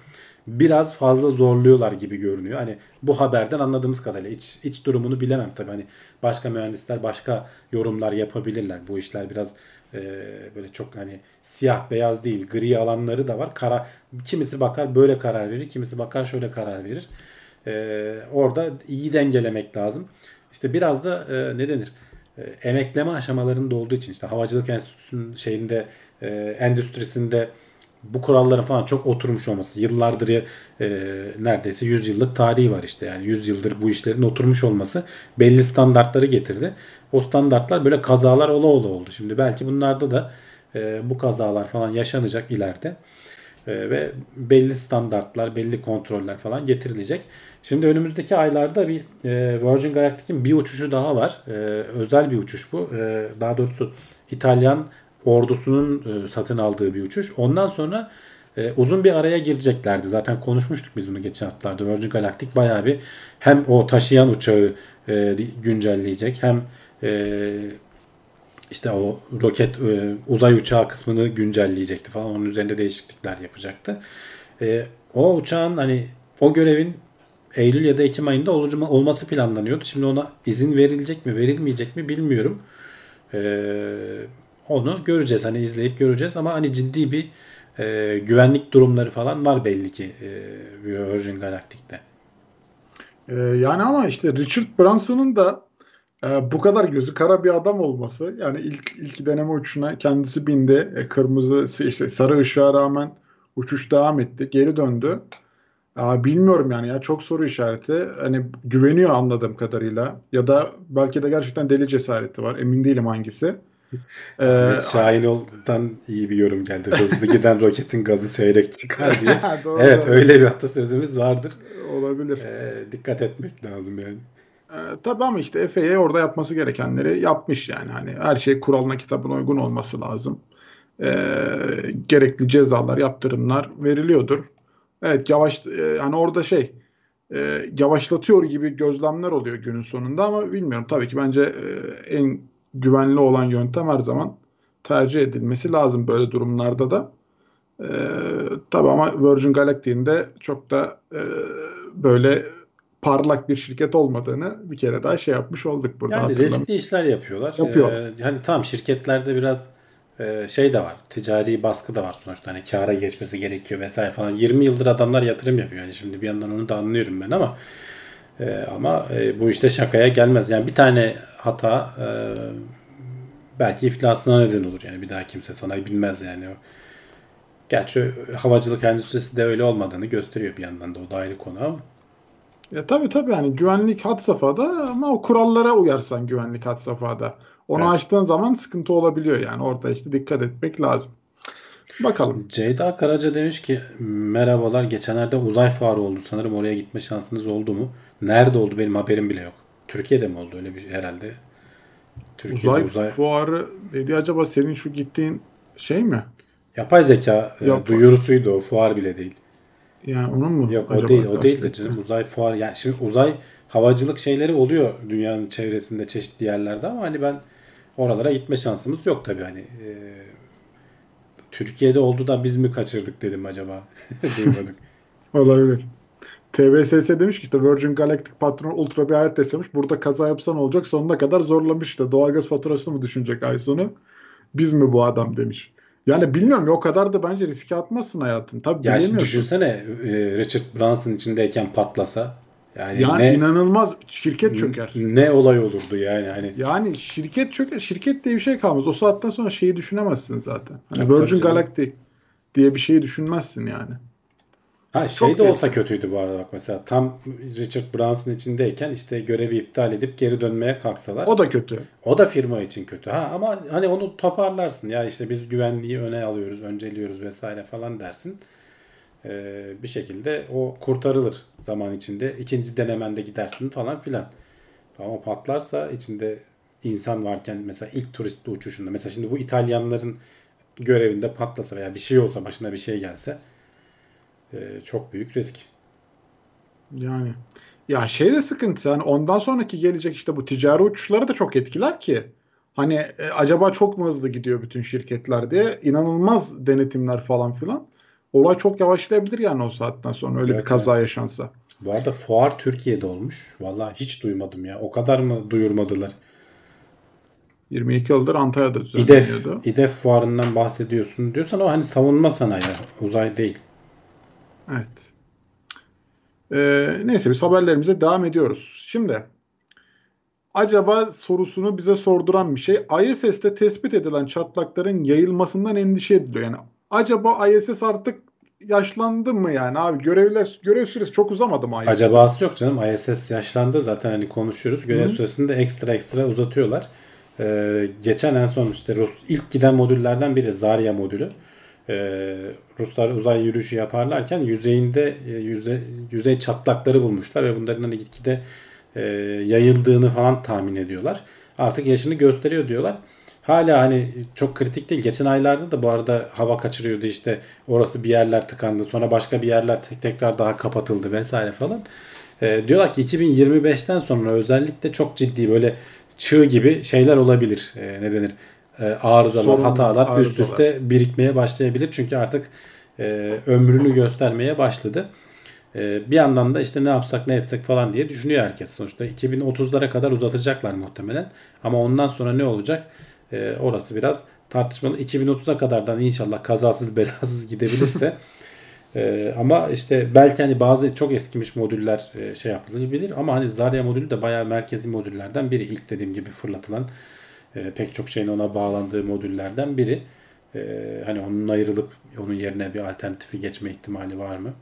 Biraz fazla zorluyorlar gibi görünüyor. Hani bu haberden anladığımız kadarıyla iç, iç durumunu bilemem tabii. Hani başka mühendisler başka yorumlar yapabilirler. Bu işler biraz e, böyle çok hani siyah beyaz değil gri alanları da var. Kara, kimisi bakar böyle karar verir, kimisi bakar şöyle karar verir. E, orada iyi dengelemek lazım. İşte biraz da e, ne denir? E, emekleme aşamalarında olduğu için işte havacılık enstitüsünün şeyinde e, endüstrisinde bu kuralların falan çok oturmuş olması yıllardır e, neredeyse 100 yıllık tarihi var işte yani 100 yıldır bu işlerin oturmuş olması belli standartları getirdi. O standartlar böyle kazalar ola ola oldu. Şimdi belki bunlarda da e, bu kazalar falan yaşanacak ileride. E, ve belli standartlar, belli kontroller falan getirilecek. Şimdi önümüzdeki aylarda bir e, Virgin Galactic'in bir uçuşu daha var. E, özel bir uçuş bu. E, daha doğrusu İtalyan ordusunun e, satın aldığı bir uçuş. Ondan sonra e, uzun bir araya gireceklerdi. Zaten konuşmuştuk biz bunu geçen haftalarda. Virgin Galactic bayağı bir hem o taşıyan uçağı e, güncelleyecek hem işte o roket uzay uçağı kısmını güncelleyecekti falan. Onun üzerinde değişiklikler yapacaktı. O uçağın hani o görevin Eylül ya da Ekim ayında olması planlanıyordu. Şimdi ona izin verilecek mi verilmeyecek mi bilmiyorum. E, onu göreceğiz. Hani izleyip göreceğiz ama hani ciddi bir e, güvenlik durumları falan var belli ki e, Virgin Galactic'te. Ee, yani ama işte Richard Branson'ın da e, bu kadar gözü kara bir adam olması yani ilk ilk deneme uçuşuna kendisi bindi. E, kırmızı işte sarı ışığa rağmen uçuş devam etti. Geri döndü. Aa, bilmiyorum yani ya çok soru işareti. Hani güveniyor anladığım kadarıyla ya da belki de gerçekten deli cesareti var. Emin değilim hangisi. Ee, Ahmet Şahinoğlu'dan iyi bir yorum geldi. Hızlı giden roketin gazı seyrek çıkar diye. Doğru, evet öyle bir atasözümüz vardır. olabilir. Ee, dikkat etmek lazım yani. Ee, tabii ama işte FAA orada yapması gerekenleri yapmış yani. Hani her şey kuralına kitabına uygun olması lazım. e, gerekli cezalar, yaptırımlar veriliyordur. Evet yavaş e, hani orada şey e, yavaşlatıyor gibi gözlemler oluyor günün sonunda ama bilmiyorum tabii ki bence e, en güvenli olan yöntem her zaman tercih edilmesi lazım böyle durumlarda da. E, tabii ama Virgin Galactic'in de çok da e, böyle parlak bir şirket olmadığını bir kere daha şey yapmış olduk burada. Yani riskli işler yapıyorlar. Yapıyor. Ee, hani tamam şirketlerde biraz e, şey de var. Ticari baskı da var sonuçta. Hani kâra geçmesi gerekiyor vesaire falan. 20 yıldır adamlar yatırım yapıyor. Yani şimdi bir yandan onu da anlıyorum ben ama e, ama e, bu işte şakaya gelmez. Yani bir tane hata e, belki iflasına neden olur. Yani bir daha kimse sana bilmez yani. Gerçi havacılık endüstrisi de öyle olmadığını gösteriyor bir yandan da. O da ayrı konu ama. Ya tabii tabii hani güvenlik had safhada ama o kurallara uyarsan güvenlik had safhada. Onu Evet. aştığın zaman sıkıntı olabiliyor yani orada işte dikkat etmek lazım. Bakalım. Ceyda Karaca demiş ki merhabalar geçenlerde uzay fuarı oldu sanırım oraya gitme şansınız oldu mu? Nerede oldu benim haberim bile yok. Türkiye'de mi oldu öyle bir şey herhalde? Türkiye'de Uzay, uzay, fuarı dedi acaba senin şu gittiğin şey mi? yapay zeka e, Yapay- duyurusuydu o fuar bile değil. Yani onun mu? Yok o değil o değil de canım uzay fuar yani şimdi uzay havacılık şeyleri oluyor dünyanın çevresinde çeşitli yerlerde ama hani ben oralara gitme şansımız yok tabii hani e, Türkiye'de oldu da biz mi kaçırdık dedim acaba duymadık. Olabilir. TVSS demiş ki işte Virgin Galactic patronu ultra bir hayat yaşamış. Burada kaza yapsan olacak sonuna kadar zorlamış işte. Doğalgaz faturasını mı düşünecek ay sonu? Biz mi bu adam demiş. Yani bilmiyorum ya o kadar da bence riske atmazsın hayatın. Tabii Ya şimdi düşünsene e, Richard Branson içindeyken patlasa. Yani, Yani ne, inanılmaz şirket çöker. ne olay olurdu yani hani. Yani şirket çöker. Şirket diye bir şey kalmaz. O saatten sonra şeyi düşünemezsin zaten. Hani Virgin. Galactic diye bir şeyi düşünmezsin yani. Ha şey Çok de olsa kötüydü bu arada bak mesela tam Richard Branson içindeyken işte görevi iptal edip geri dönmeye kalksalar. O da kötü. O da firma için kötü. Ha ama hani onu toparlarsın ya işte biz güvenliği öne alıyoruz, önceliyoruz vesaire falan dersin. Ee, bir şekilde o kurtarılır zaman içinde. İkinci denemende gidersin falan filan. Ama patlarsa içinde insan varken mesela ilk turistli uçuşunda mesela şimdi bu İtalyanların görevinde patlasa veya bir şey olsa başına bir şey gelse e, çok büyük risk. Yani ya şey de sıkıntı yani ondan sonraki gelecek işte bu ticari uçuşları da çok etkiler ki. Hani e, acaba çok mu hızlı gidiyor bütün şirketler diye inanılmaz denetimler falan filan. Olay çok yavaşlayabilir yani o saatten sonra öyle Evet, bir kaza yaşansa. Bu arada fuar Türkiye'de olmuş. Vallahi hiç duymadım ya. O kadar mı duyurmadılar? 22 yıldır Antalya'da İDEF, düzenleniyordu. İDEF fuarından bahsediyorsun diyorsan o hani savunma sanayi, uzay değil. Evet. Ee, neyse biz haberlerimize devam ediyoruz. Şimdi acaba sorusunu bize sorduran bir şey ISS'te tespit edilen çatlakların yayılmasından endişe ediliyor. Yani acaba ISS artık yaşlandı mı yani abi görevler görev süresi çok uzamadı mı ISS? Acabası yok canım. ISS yaşlandı zaten hani konuşuyoruz. Görev Hı. süresini de ekstra ekstra uzatıyorlar. Ee, geçen en son işte Rus ilk giden modüllerden biri Zarya modülü. Ee, Ruslar uzay yürüyüşü yaparlarken yüzeyinde e, yüze, yüzey çatlakları bulmuşlar ve bunların hani gitgide e, yayıldığını falan tahmin ediyorlar. Artık yaşını gösteriyor diyorlar. Hala hani çok kritik değil. Geçen aylarda da bu arada hava kaçırıyordu işte orası bir yerler tıkandı. Sonra başka bir yerler tek tekrar daha kapatıldı vesaire falan. E, diyorlar ki 2025'ten sonra özellikle çok ciddi böyle çığ gibi şeyler olabilir. E, ne denir? E, arızalar, Sorunlar, hatalar üst arızalar. üste birikmeye başlayabilir. Çünkü artık e, ömrünü göstermeye başladı. E, bir yandan da işte ne yapsak ne etsek falan diye düşünüyor herkes. Sonuçta 2030'lara kadar uzatacaklar muhtemelen. Ama ondan sonra ne olacak? E, orası biraz tartışmalı. 2030'a kadardan inşallah kazasız belasız gidebilirse e, ama işte belki hani bazı çok eskimiş modüller e, şey yapılabilir ama hani Zarya modülü de bayağı merkezi modüllerden biri. İlk dediğim gibi fırlatılan e, pek çok şeyin ona bağlandığı modüllerden biri. E, hani onun ayrılıp onun yerine bir alternatifi geçme ihtimali var mı?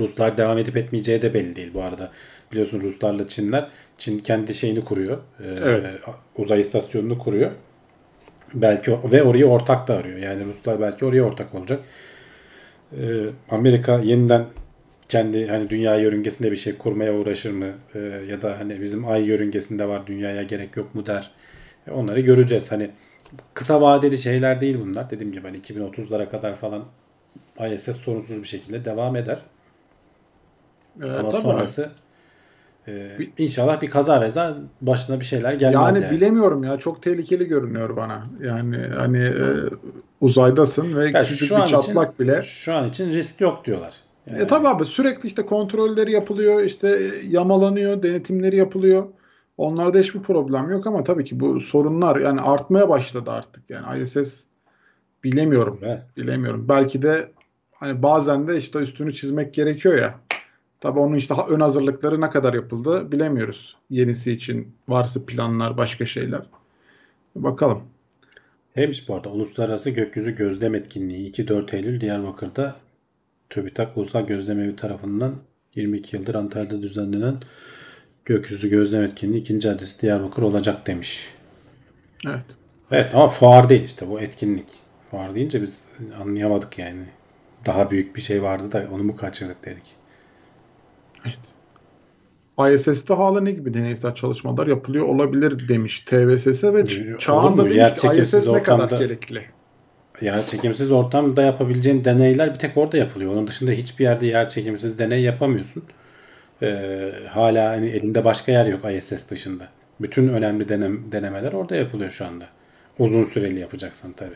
Ruslar devam edip etmeyeceği de belli değil bu arada. Biliyorsun Ruslarla Çinler Çin kendi şeyini kuruyor. E, Evet. Uzay istasyonunu kuruyor. Belki ve orayı ortak da arıyor. Yani Ruslar belki oraya ortak olacak. E, Amerika yeniden kendi hani dünya yörüngesinde bir şey kurmaya uğraşır mı? E, ya da hani bizim ay yörüngesinde var dünyaya gerek yok mu der. Onları göreceğiz. Hani kısa vadeli şeyler değil bunlar. Dediğim gibi hani 2030'lara kadar falan ISS sorunsuz bir şekilde devam eder. Ee, Ama tabii. sonrası e, inşallah bir kaza beza başına bir şeyler gelmez Yani, yani. bilemiyorum ya çok tehlikeli görünüyor bana. Yani hani e, uzaydasın ve Yani küçücük şu bir an için- çatlak bile. Şu an için risk yok diyorlar. Yani E tabi abi sürekli işte kontrolleri yapılıyor, işte e, yamalanıyor, denetimleri yapılıyor. Onlarda hiçbir problem yok ama tabii ki bu sorunlar yani artmaya başladı artık. Yani ISS bilemiyorum. Evet. Bilemiyorum. Belki de hani bazen de işte üstünü çizmek gerekiyor ya. Tabii onun işte ön hazırlıkları ne kadar yapıldı bilemiyoruz. Yenisi için varsa planlar, başka şeyler. Bakalım. Bu arada Uluslararası Gökyüzü Gözlem Etkinliği 2-4 Eylül Diyarbakır'da TÜBİTAK Ulusal Gözlem Evi tarafından 22 yıldır Antalya'da düzenlenen Gökyüzü Gözlem Etkinliği ikinci adresi Diyarbakır olacak demiş. Evet. Evet ama fuar değil işte bu etkinlik. Fuar deyince biz anlayamadık yani. Daha büyük bir şey vardı da onu mu kaçırdık dedik. Evet. ISS'te hala ne gibi deneysel çalışmalar yapılıyor olabilir demiş TVSS ve Olur Ç- Çağan mu? da demiş Yer ki ISS ne kadar gerekli. Yer çekimsiz ortamda yapabileceğin deneyler bir tek orada yapılıyor. Onun dışında hiçbir yerde yer çekimsiz deney yapamıyorsun. Ee, hala hani elinde başka yer yok ISS dışında. Bütün önemli denem, denemeler orada yapılıyor şu anda. Uzun süreli yapacaksan tabii.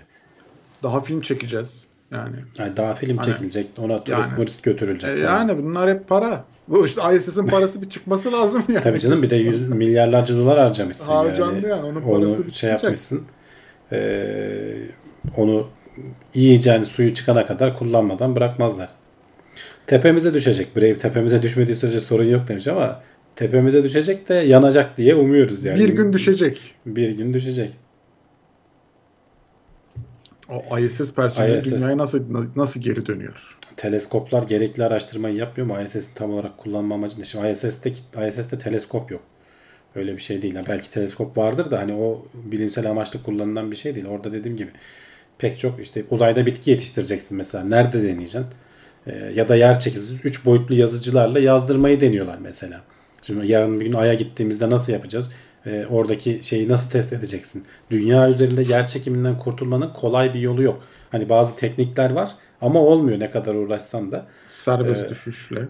Daha film çekeceğiz. Yani Yani daha film Hani- çekilecek, ona turist Yani- turist götürülecek e, falan. yani bunlar hep para. Bu işte ISS'in parası bir çıkması lazım yani. Tabii canım bir de yüz, milyarlarca dolar harcamışsın Harcandı yani, onun parası onu bir şey çıkacak. yapmışsın. Ee, onu yiyeceğin suyu çıkana kadar kullanmadan bırakmazlar. Tepemize düşecek. Brave tepemize düşmediği sürece sorun yok demiş ama tepemize düşecek de yanacak diye umuyoruz yani. Bir gün düşecek. Bir gün düşecek. O ISS personeli ISS. dünyaya nasıl nasıl geri dönüyor? Teleskoplar gerekli araştırmayı yapmıyor mu? ISS'in tam olarak kullanma amacı ne? Şimdi ISS'te, ISS'te teleskop yok. Öyle bir şey değil. Yani belki teleskop vardır da hani o bilimsel amaçlı kullanılan bir şey değil. Orada dediğim gibi pek çok işte uzayda bitki yetiştireceksin mesela. Nerede deneyeceksin? Ee, ya da yer çekimsiz 3 boyutlu yazıcılarla yazdırmayı deniyorlar mesela. Şimdi yarın bir gün Ay'a gittiğimizde nasıl yapacağız? Ee, oradaki şeyi nasıl test edeceksin? Dünya üzerinde yer çekiminden kurtulmanın kolay bir yolu yok. Hani bazı teknikler var ama olmuyor ne kadar uğraşsan da. Serbest Ee, düşüşle.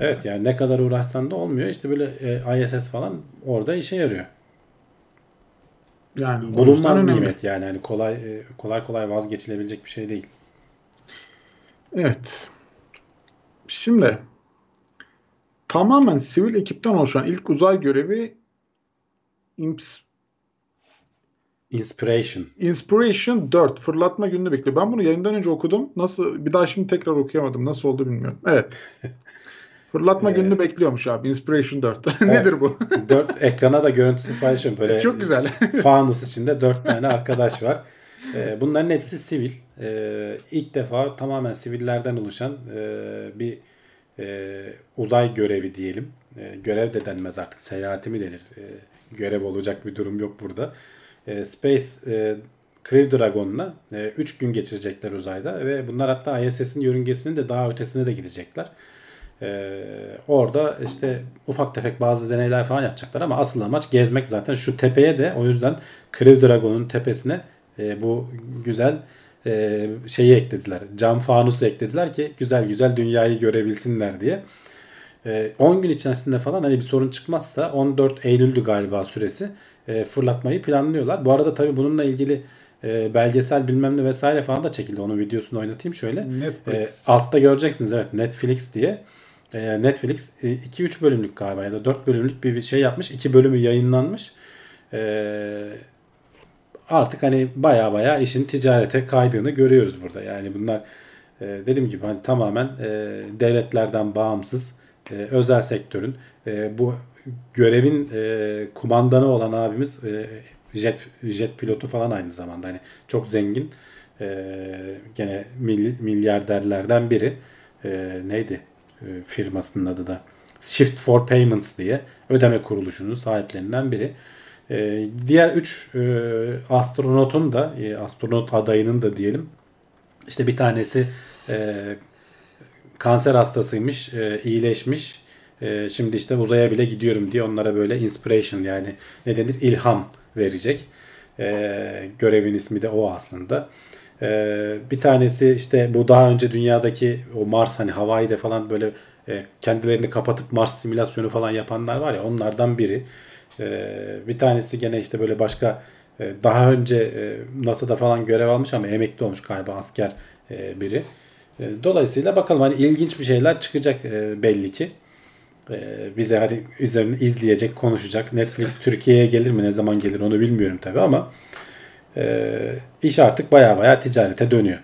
Evet yani ne kadar uğraşsan da olmuyor. İşte böyle e, ISS falan orada işe yarıyor. Yani Bulunmaz önemli. nimet yani hani kolay e, kolay kolay vazgeçilebilecek bir şey değil. Evet. Şimdi tamamen sivil ekipten oluşan ilk uzay görevi Imps- Inspiration. Inspiration 4 fırlatma gününü bekliyor. Ben bunu yayından önce okudum. Nasıl bir daha şimdi tekrar okuyamadım. Nasıl oldu bilmiyorum. Evet. Fırlatma gününü bekliyormuş abi. Inspiration 4. Nedir bu? Dört ekrana da görüntüsü paylaşıyorum. Böyle Çok güzel. fanus içinde dört tane arkadaş var. Ee, bunların hepsi sivil. Ee, ilk defa tamamen sivillerden oluşan e, bir e, uzay görevi diyelim. E, görev de denmez artık. Seyahati mi denir? E, görev olacak bir durum yok burada. E, Space e, Crew Dragon'la 3 gün geçirecekler uzayda ve bunlar hatta ISS'in yörüngesinin de daha ötesine de gidecekler. Orada işte ufak tefek bazı deneyler falan yapacaklar ama asıl amaç gezmek zaten şu tepeye de o yüzden Crew Dragon'un tepesine e, bu güzel e, şeyi eklediler. Cam fanusu eklediler ki güzel güzel dünyayı görebilsinler diye. E, 10 gün içerisinde falan hani bir sorun çıkmazsa 14 Eylül'dü galiba süresi e, fırlatmayı planlıyorlar. Bu arada tabii bununla ilgili e, belgesel bilmem ne vesaire falan da çekildi. Onun videosunu oynatayım şöyle. E, Netflix. altta göreceksiniz evet Netflix diye. E, Netflix 2-3 bölümlük galiba ya da 4 bölümlük bir şey yapmış. 2 bölümü yayınlanmış. E, artık hani baya baya işin ticarete kaydığını görüyoruz burada. Yani bunlar e, dediğim gibi hani tamamen e, devletlerden bağımsız e, özel sektörün e, bu görevin e, kumandanı olan abimiz e, jet jet pilotu falan aynı zamanda hani çok zengin e, gene mil, milyarderlerden biri e, neydi e, firmasının adı da Shift for Payments diye ödeme kuruluşunun sahiplerinden biri. E, diğer 3 e, astronotun da e, astronot adayının da diyelim işte bir tanesi e, kanser hastasıymış, e, iyileşmiş. E, şimdi işte uzaya bile gidiyorum diye onlara böyle inspiration yani ne denir ilham verecek. E, görevin ismi de o aslında. E, bir tanesi işte bu daha önce dünyadaki o Mars hani Hawaii'de falan böyle e, kendilerini kapatıp Mars simülasyonu falan yapanlar var ya onlardan biri. E, bir tanesi gene işte böyle başka e, daha önce e, NASA'da falan görev almış ama emekli olmuş galiba asker e, biri. Dolayısıyla bakalım hani ilginç bir şeyler çıkacak belli ki. Bize hani üzerine izleyecek, konuşacak. Netflix Türkiye'ye gelir mi, ne zaman gelir onu bilmiyorum tabi ama iş artık baya baya ticarete dönüyor.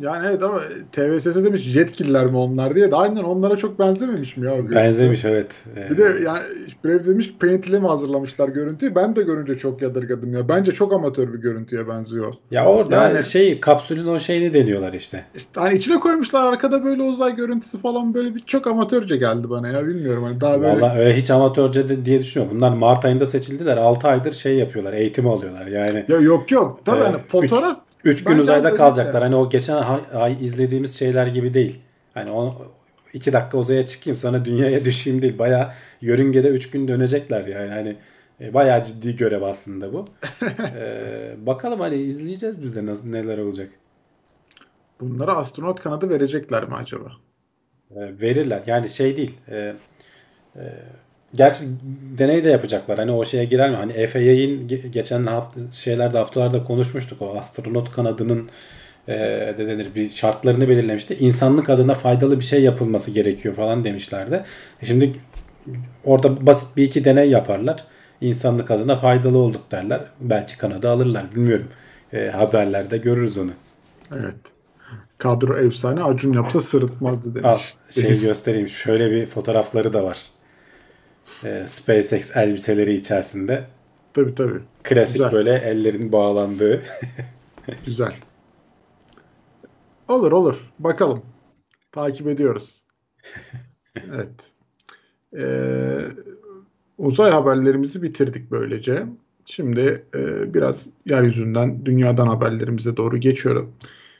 Yani evet ama TVSS demiş yetkililer mi onlar diye de aynen onlara çok benzememiş mi ya? Benzemiş evet. Bir de yani Brave demiş ki Paint ile mi hazırlamışlar görüntüyü? Ben de görünce çok yadırgadım ya. Bence çok amatör bir görüntüye benziyor. Ya orada Yani- şey kapsülün o şeyini deniyorlar işte. İşte hani içine koymuşlar arkada böyle uzay görüntüsü falan böyle bir çok amatörce geldi bana ya bilmiyorum hani daha böyle Vallahi öyle hiç amatörce de diye düşünüyorum. Bunlar Mart ayında seçildiler. 6 aydır şey yapıyorlar. Eğitim alıyorlar. Yani ya yok yok tabii Ee, hani fotoğraf 3 gün Bence uzayda kalacaklar. Hani o geçen ay, izlediğimiz şeyler gibi değil. Hani o 2 dakika uzaya çıkayım sonra dünyaya düşeyim değil. Baya yörüngede 3 gün dönecekler yani. Hani e, bayağı ciddi görev aslında bu. Ee, bakalım hani izleyeceğiz biz de nasıl neler olacak. bunlara astronot kanadı verecekler mi acaba? E, verirler. Yani şey değil. E, e, gerçi deney de yapacaklar. Hani o şeye girer mi? Hani FAA'in ge- geçen hafta, şeylerde haftalarda konuşmuştuk. O astronot kanadının e, de denir bir şartlarını belirlemişti. İnsanlık adına faydalı bir şey yapılması gerekiyor falan demişlerdi. E şimdi orada basit bir iki deney yaparlar. İnsanlık adına faydalı olduk derler. Belki kanadı alırlar. Bilmiyorum. E, haberlerde görürüz onu. Evet. Kadro efsane Acun yapsa sırıtmazdı demiş. Al şey Deniz. göstereyim. Şöyle bir fotoğrafları da var. Ee, SpaceX elbiseleri içerisinde. Tabii tabii. Klasik Güzel. böyle ellerin bağlandığı. Güzel. Olur olur. Bakalım. Takip ediyoruz. Evet. Ee, uzay haberlerimizi bitirdik böylece. Şimdi e, biraz yeryüzünden, dünyadan haberlerimize doğru geçiyorum.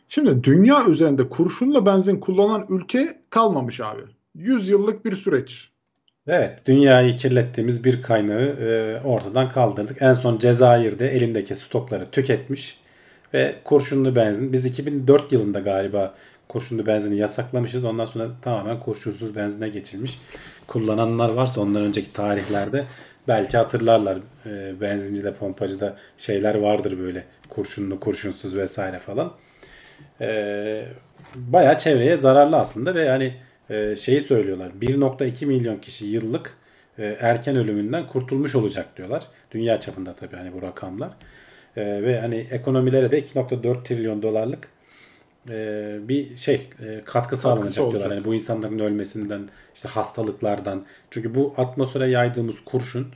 Şimdi dünya üzerinde kurşunla benzin kullanan ülke kalmamış abi. 100 yıllık bir süreç. Evet, dünyayı kirlettiğimiz bir kaynağı e, ortadan kaldırdık. En son Cezayir'de elindeki stokları tüketmiş ve kurşunlu benzin. Biz 2004 yılında galiba kurşunlu benzini yasaklamışız. Ondan sonra tamamen kurşunsuz benzine geçilmiş. Kullananlar varsa ondan önceki tarihlerde belki hatırlarlar. E, benzincide, pompacıda şeyler vardır böyle kurşunlu, kurşunsuz vesaire falan. E, bayağı çevreye zararlı aslında ve yani e, şeyi söylüyorlar. 1.2 milyon kişi yıllık e, erken ölümünden kurtulmuş olacak diyorlar. Dünya çapında tabii hani bu rakamlar. E, ve hani ekonomilere de 2.4 trilyon dolarlık e, bir şey e, katkı sağlanacak olacak. diyorlar. Yani bu insanların ölmesinden, işte hastalıklardan. Çünkü bu atmosfere yaydığımız kurşun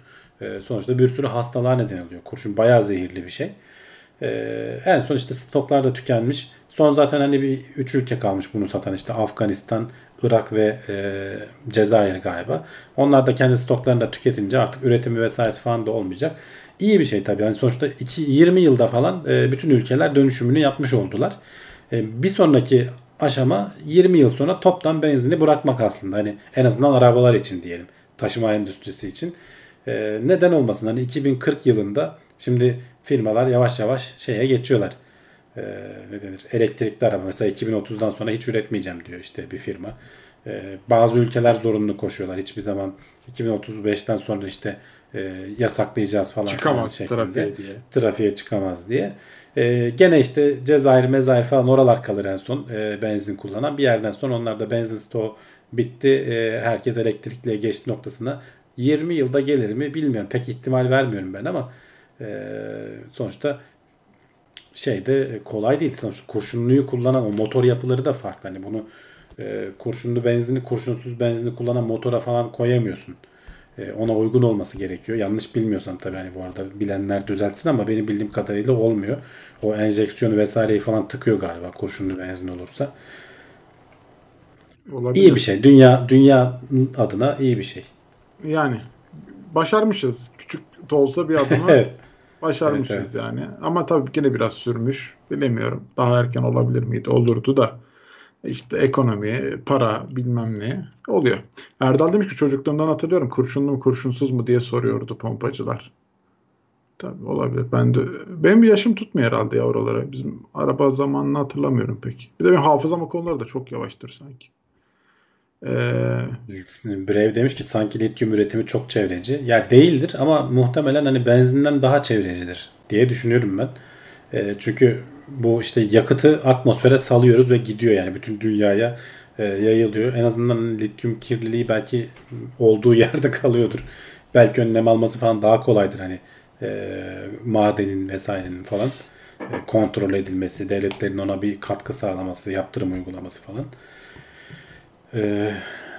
e, sonuçta bir sürü hastalığa neden oluyor. Kurşun bayağı zehirli bir şey. Ee, en son işte stoklar da tükenmiş. Son zaten hani bir üç ülke kalmış bunu satan işte Afganistan, Irak ve e, Cezayir galiba. Onlar da kendi stoklarını da tüketince artık üretimi vesairesi falan da olmayacak. İyi bir şey tabii. Yani sonuçta iki, 20 yılda falan e, bütün ülkeler dönüşümünü yapmış oldular. E, bir sonraki aşama 20 yıl sonra toptan benzini bırakmak aslında. Hani en azından arabalar için diyelim. Taşıma endüstrisi için. E, neden olmasın? Hani 2040 yılında şimdi firmalar yavaş yavaş şeye geçiyorlar. E, ne denir? Elektrikli araba. Mesela 2030'dan sonra hiç üretmeyeceğim diyor işte bir firma. E, bazı ülkeler zorunlu koşuyorlar. Hiçbir zaman 2035'ten sonra işte e, yasaklayacağız falan. Çıkamaz şeklinde trafiğe diye. trafiğe çıkamaz diye. Ee, gene işte Cezayir, Mezayir falan oralar kalır en son e, benzin kullanan. Bir yerden sonra onlar da benzin stoğu bitti. E, herkes elektrikliye geçti noktasına. 20 yılda gelir mi bilmiyorum. Pek ihtimal vermiyorum ben ama e, sonuçta şeyde kolay değil. Sonuçta kurşunluyu kullanan o motor yapıları da farklı. Hani bunu e, kurşunlu benzini, kurşunsuz benzini kullanan motora falan koyamıyorsun. E, ona uygun olması gerekiyor. Yanlış bilmiyorsam tabii hani bu arada bilenler düzeltsin ama benim bildiğim kadarıyla olmuyor. O enjeksiyonu vesaireyi falan tıkıyor galiba kurşunlu benzin olursa. Olabilir. İyi bir şey. Dünya dünya adına iyi bir şey. Yani başarmışız. Küçük de olsa bir adımı evet. Başarmışız Evet, yani. Ama tabii yine biraz sürmüş. Bilemiyorum. Daha erken olabilir miydi? Olurdu da. İşte ekonomi, para bilmem ne oluyor. Erdal demiş ki çocukluğumdan hatırlıyorum kurşunlu mu kurşunsuz mu diye soruyordu pompacılar. Tabii olabilir. Ben de benim bir yaşım tutmuyor herhalde ya oralara. Bizim araba zamanını hatırlamıyorum pek. Bir de benim hafızam o konularda da çok yavaştır sanki. Ee, Brave demiş ki sanki lityum üretimi çok çevreci. Ya değildir ama muhtemelen hani benzinden daha çevrecidir diye düşünüyorum ben. E, çünkü bu işte yakıtı atmosfere salıyoruz ve gidiyor yani bütün dünyaya e, yayılıyor. En azından hani lityum kirliliği belki olduğu yerde kalıyordur. Belki önlem alması falan daha kolaydır hani e, madenin vesairenin falan e, kontrol edilmesi, devletlerin ona bir katkı sağlaması, yaptırım uygulaması falan. E,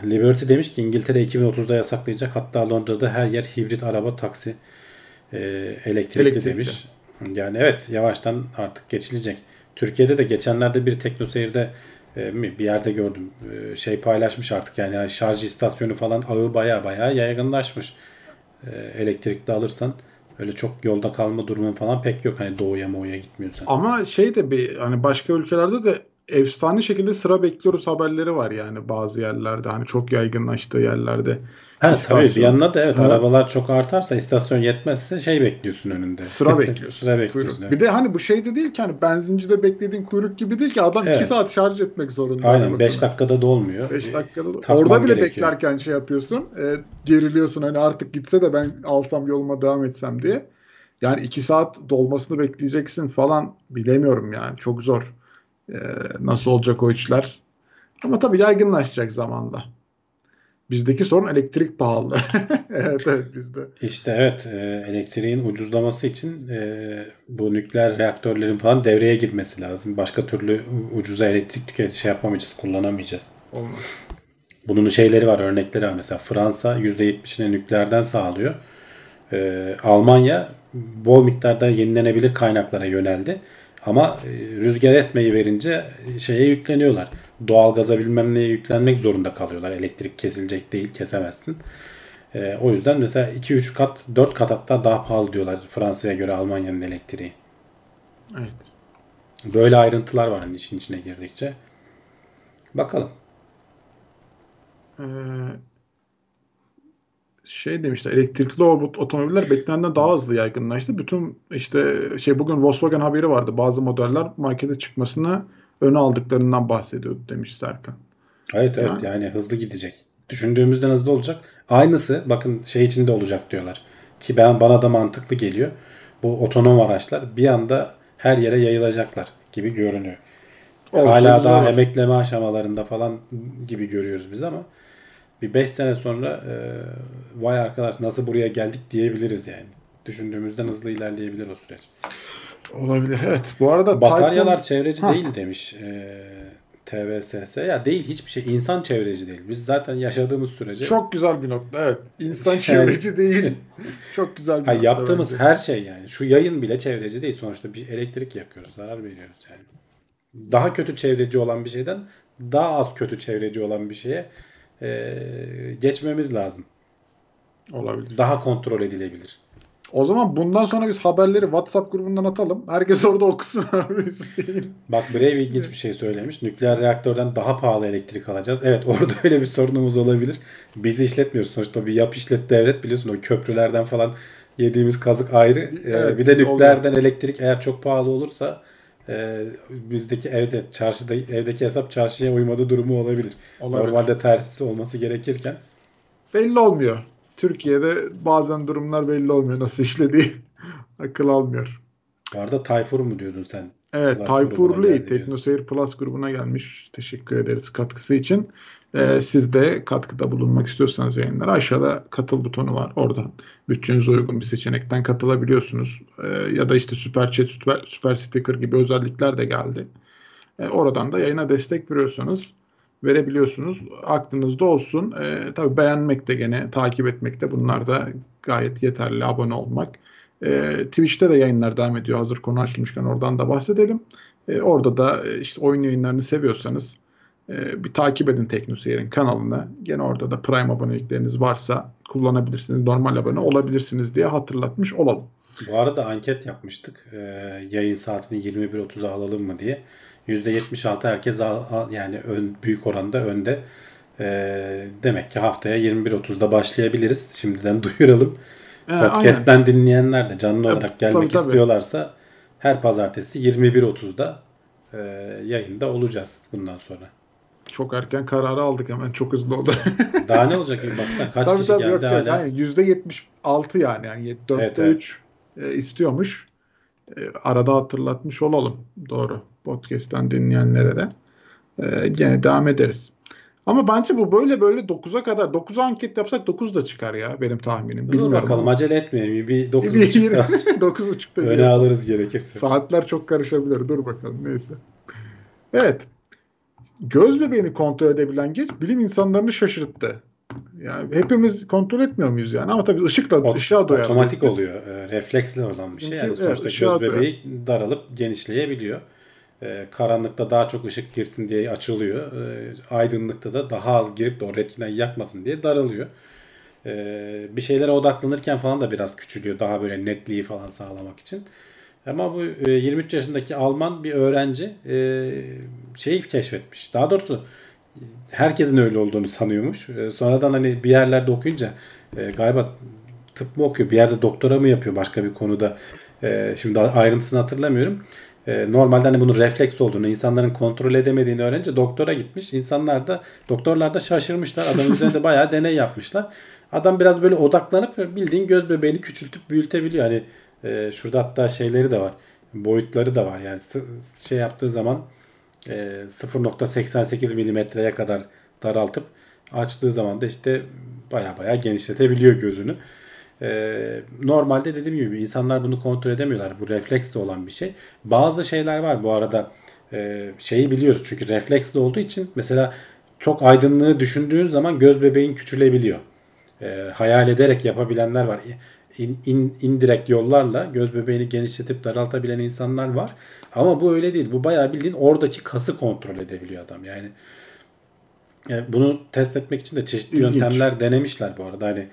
Liberty demiş ki İngiltere 2030'da yasaklayacak. Hatta Londra'da her yer hibrit araba, taksi, e, elektrikli, Elektrikli. demiş. Yani evet yavaştan artık geçilecek. Türkiye'de de geçenlerde bir teknoseyirde e, mi bir yerde gördüm. E, şey paylaşmış artık yani, yani şarj istasyonu falan ağı baya baya yaygınlaşmış. E, elektrikli alırsan öyle çok yolda kalma durumun falan pek yok. Hani doğuya moğuya gitmiyorsan. ama şey de bir hani başka ülkelerde de efsane şekilde sıra bekliyoruz haberleri var yani bazı yerlerde. Hani çok yaygınlaştığı yerlerde. Ha, istasyon. tabii bir yandan da evet Ha. arabalar çok artarsa istasyon yetmezse şey bekliyorsun önünde. Sıra bekliyorsun. Sıra bekliyorsun. Kuyruk. Bir de hani bu şey de değil ki hani benzincide beklediğin kuyruk gibi değil ki adam 2 Evet. saat şarj etmek zorunda. Aynen arabasını. 5 dakikada dolmuyor. 5 dakikada da- Takman orada bile gerekiyor. beklerken şey yapıyorsun. E, geriliyorsun hani artık gitse de ben alsam yoluma devam etsem diye. Yani 2 saat dolmasını bekleyeceksin falan bilemiyorum yani. Çok zor. E, nasıl olacak o işler? Ama tabii yaygınlaşacak zamanla. Bizdeki sorun elektrik pahalı. evet evet bizde. İşte evet e, elektriğin ucuzlaması için e, bu nükleer reaktörlerin falan devreye girmesi lazım. Başka türlü ucuza elektrik tüket şey yapamayacağız, kullanamayacağız. Olmaz. Bunun şeyleri var, örnekleri var. Mesela Fransa %70'ini nükleerden sağlıyor. Ee, Almanya bol miktarda yenilenebilir kaynaklara yöneldi. Ama e, rüzgar esmeyi verince e, şeye yükleniyorlar. Doğalgaza bilmem neye yüklenmek zorunda kalıyorlar. Elektrik kesilecek değil, kesemezsin. Ee, o yüzden mesela 2-3 kat, 4 kat hatta daha pahalı diyorlar Fransa'ya göre Almanya'nın elektriği. Evet. Böyle ayrıntılar var hani işin içine girdikçe. Bakalım. Ee, şey demişler elektrikli ot- otomobiller beklenenden daha hızlı yaygınlaştı. Bütün işte şey bugün Volkswagen haberi vardı. Bazı modeller markete çıkmasını öne aldıklarından bahsediyordu demiş Serkan. Evet evet yani hızlı gidecek. Düşündüğümüzden hızlı olacak. Aynısı bakın şey içinde olacak diyorlar. Ki ben bana da mantıklı geliyor. Bu otonom araçlar bir anda her yere yayılacaklar gibi görünüyor. Olsa Hala daha olur. emekleme aşamalarında falan gibi görüyoruz biz ama bir 5 sene sonra e, vay arkadaş nasıl buraya geldik diyebiliriz yani. Düşündüğümüzden hızlı ilerleyebilir o süreç. Olabilir. Evet. Bu arada Bataryalar Tayfun- çevreci Ha. değil demiş e, TVSS. Ya değil hiçbir şey. İnsan çevreci değil. Biz zaten yaşadığımız sürece çok güzel bir nokta. Evet. İnsan çevreci değil. Çok güzel bir Ha, nokta yaptığımız bence. her şey yani. Şu yayın bile çevreci değil. Sonuçta bir elektrik yakıyoruz. Zarar veriyoruz yani. Daha kötü çevreci olan bir şeyden daha az kötü çevreci olan bir şeye e, geçmemiz lazım. olabilir. Daha kontrol edilebilir. O zaman bundan sonra biz haberleri WhatsApp grubundan atalım. Herkes orada okusun abi. Bak Brave ilginç bir şey söylemiş. Nükleer reaktörden daha pahalı elektrik alacağız. Evet orada öyle bir sorunumuz olabilir. Biz işletmiyoruz. Sonuçta bir yap işlet devlet biliyorsun o köprülerden falan yediğimiz kazık ayrı. Ee, Evet, bir de oluyor. nükleerden elektrik eğer çok pahalı olursa e, bizdeki evde çarşıda evdeki hesap çarşıya uymadığı durumu olabilir. Olabilir. Normalde tersisi olması gerekirken belli olmuyor. Türkiye'de bazen durumlar belli olmuyor nasıl işlediği. Akıl almıyor. bu arada Tayfur mu diyordun sen? Evet, Tayfur Lee. Teknoseyir Plus grubuna gelmiş. Teşekkür ederiz katkısı için. Ee, siz de katkıda bulunmak istiyorsanız yayınlara aşağıda katıl butonu var. Oradan bütçenize uygun bir seçenekten katılabiliyorsunuz. Ee, ya da işte Süper Chat, Süper, Süper Sticker gibi özellikler de geldi. Ee, oradan da yayına destek veriyorsanız verebiliyorsunuz. Aklınızda olsun. Ee, tabii beğenmek de gene takip etmek de bunlar da gayet yeterli. Abone olmak. Ee, Twitch'te de yayınlar devam ediyor. Hazır konu açılmışken oradan da bahsedelim. Ee, orada da e, işte oyun yayınlarını seviyorsanız e, bir takip edin Teknoseyir'in kanalını. Gene orada da Prime abonelikleriniz varsa kullanabilirsiniz. Normal abone olabilirsiniz diye hatırlatmış olalım. Bu arada anket yapmıştık. Ee, yayın saatini 21.30'a alalım mı diye. %76 herkes al, al- yani ön, büyük oranda önde. Ee, demek ki haftaya 21.30'da başlayabiliriz. Şimdiden duyuralım. E, aynen. Podcast'ten dinleyenler de canlı E, olarak gelmek tabii, tabii. istiyorlarsa her pazartesi 21.30'da e, yayında olacağız bundan sonra. Çok erken kararı aldık hemen. Çok hızlı oldu. Daha ne olacak bir baksana kaç tabii kişi tabii geldi yok, hala. Yani %76 yani. yani 4'te Evet, evet. 3 e, istiyormuş. E, arada hatırlatmış olalım. Doğru. Podcast'ten dinleyenlere de. E, gene devam ederiz. Ama bence bu böyle böyle 9'a kadar 9'a anket yapsak 9 da çıkar ya benim tahminim. Dur Bilmiyorum bakalım ama. acele etmeyelim. Bir Bir 9.30'da 9.30'da bir öne alırız gerekirse. Saatler çok karışabilir. Dur bakalım neyse. Evet. Göz bebeğini kontrol edebilen geç bilim insanlarını şaşırttı. Yani hepimiz kontrol etmiyor muyuz yani? Ama tabii ışıkla Ot- ışığa doyar. Otomatik Biz- oluyor. E, refleksle olan bir şey. Yani Bizimki, sonuçta evet, göz bebeği daralıp genişleyebiliyor. E, karanlıkta daha çok ışık girsin diye açılıyor. E, aydınlıkta da daha az girip de o retinayı yakmasın diye daralıyor. E, bir şeylere odaklanırken falan da biraz küçülüyor. Daha böyle netliği falan sağlamak için. Ama bu e, 23 yaşındaki Alman bir öğrenci e, şeyi keşfetmiş. Daha doğrusu herkesin öyle olduğunu sanıyormuş. E, sonradan hani bir yerlerde okuyunca e, galiba tıp mı okuyor, bir yerde doktora mı yapıyor başka bir konuda. E, şimdi ayrıntısını hatırlamıyorum. E, normalde hani bunun refleks olduğunu, insanların kontrol edemediğini öğrenince doktora gitmiş. İnsanlar da, doktorlar da şaşırmışlar. Adamın üzerinde bayağı deney yapmışlar. Adam biraz böyle odaklanıp bildiğin göz bebeğini küçültüp büyütebiliyor. Hani e, şurada hatta şeyleri de var. Boyutları da var. Yani şey yaptığı zaman e, 0.88 milimetreye kadar daraltıp açtığı zaman da işte baya baya genişletebiliyor gözünü. E, normalde dediğim gibi insanlar bunu kontrol edemiyorlar. Bu refleksle olan bir şey. Bazı şeyler var bu arada e, şeyi biliyoruz çünkü refleksli olduğu için mesela çok aydınlığı düşündüğün zaman göz bebeğin küçülebiliyor. E, hayal ederek yapabilenler var. İn, in, indirekt yollarla göz bebeğini genişletip daraltabilen insanlar var. Ama bu öyle değil. Bu bayağı bildiğin oradaki kası kontrol edebiliyor adam. Yani e, bunu test etmek için de çeşitli İlginç. yöntemler denemişler bu arada. Hani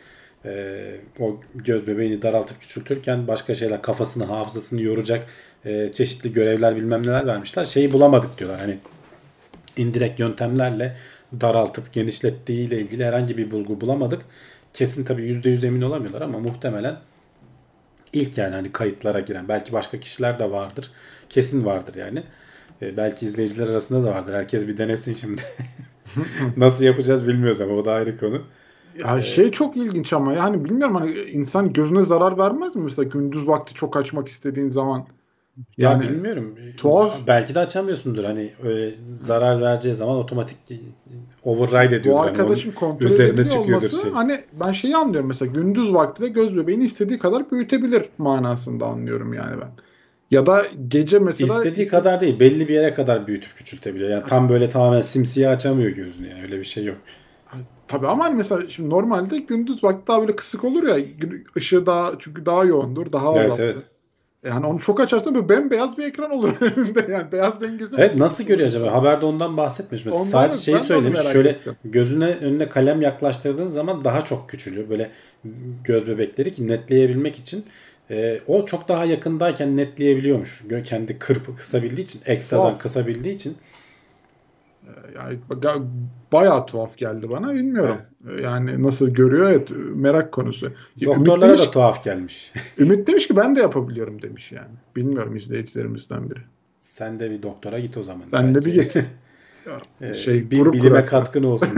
e, o göz bebeğini daraltıp küçültürken başka şeyler kafasını, hafızasını yoracak e, çeşitli görevler bilmem neler vermişler. Şeyi bulamadık diyorlar. Hani indirekt yöntemlerle daraltıp genişlettiği ile ilgili herhangi bir bulgu bulamadık. Kesin tabii %100 emin olamıyorlar ama muhtemelen ilk yani hani kayıtlara giren belki başka kişiler de vardır. Kesin vardır yani. E, belki izleyiciler arasında da vardır. Herkes bir denesin şimdi. Nasıl yapacağız bilmiyoruz ama o da ayrı konu. Ya şey çok ilginç ama yani bilmiyorum hani insan gözüne zarar vermez mi mesela gündüz vakti çok açmak istediğin zaman? Ya Yani bilmiyorum. tuhaf. Belki de açamıyorsundur. Hani öyle zarar vereceği zaman otomatik override ediyor. bu Hani arkadaşın onun kontrol üzerine olması şey. hani ben şeyi anlıyorum mesela gündüz vakti de göz bebeğini istediği kadar büyütebilir manasında anlıyorum yani ben. Ya da gece mesela İstediği iste- kadar değil. Belli bir yere kadar büyütüp küçültebiliyor. Yani tam böyle tamamen simsiyah açamıyor gözünü. Yani öyle bir şey yok. Tabii ama hani mesela şimdi normalde gündüz vakti daha böyle kısık olur ya ışığı daha çünkü daha yoğundur daha az Evet, atsın. evet. Yani onu çok açarsan böyle bembeyaz bir ekran olur önünde yani beyaz dengesi. Evet nasıl görüyor acaba? Haberde ondan bahsetmiş. Mesela Ondan sadece şeyi söylemiş. Şöyle ettim. gözüne önüne kalem yaklaştırdığın zaman daha çok küçülüyor. Böyle göz bebekleri ki netleyebilmek için e, o çok daha yakındayken netleyebiliyormuş. Kendi kırpı kısabildiği için, ekstradan Tuhaf. kısabildiği için. Yani ga- bayağı tuhaf geldi bana bilmiyorum. Yani nasıl görüyor evet merak konusu. Doktorlara demiş, da tuhaf gelmiş. Ümit demiş ki ben de yapabiliyorum demiş yani. Bilmiyorum izleyicilerimizden biri. Sen de bir doktora git o zaman. Sen de bir git. Ya, şey, bir grup bilime kurarsınız. katkın olsun.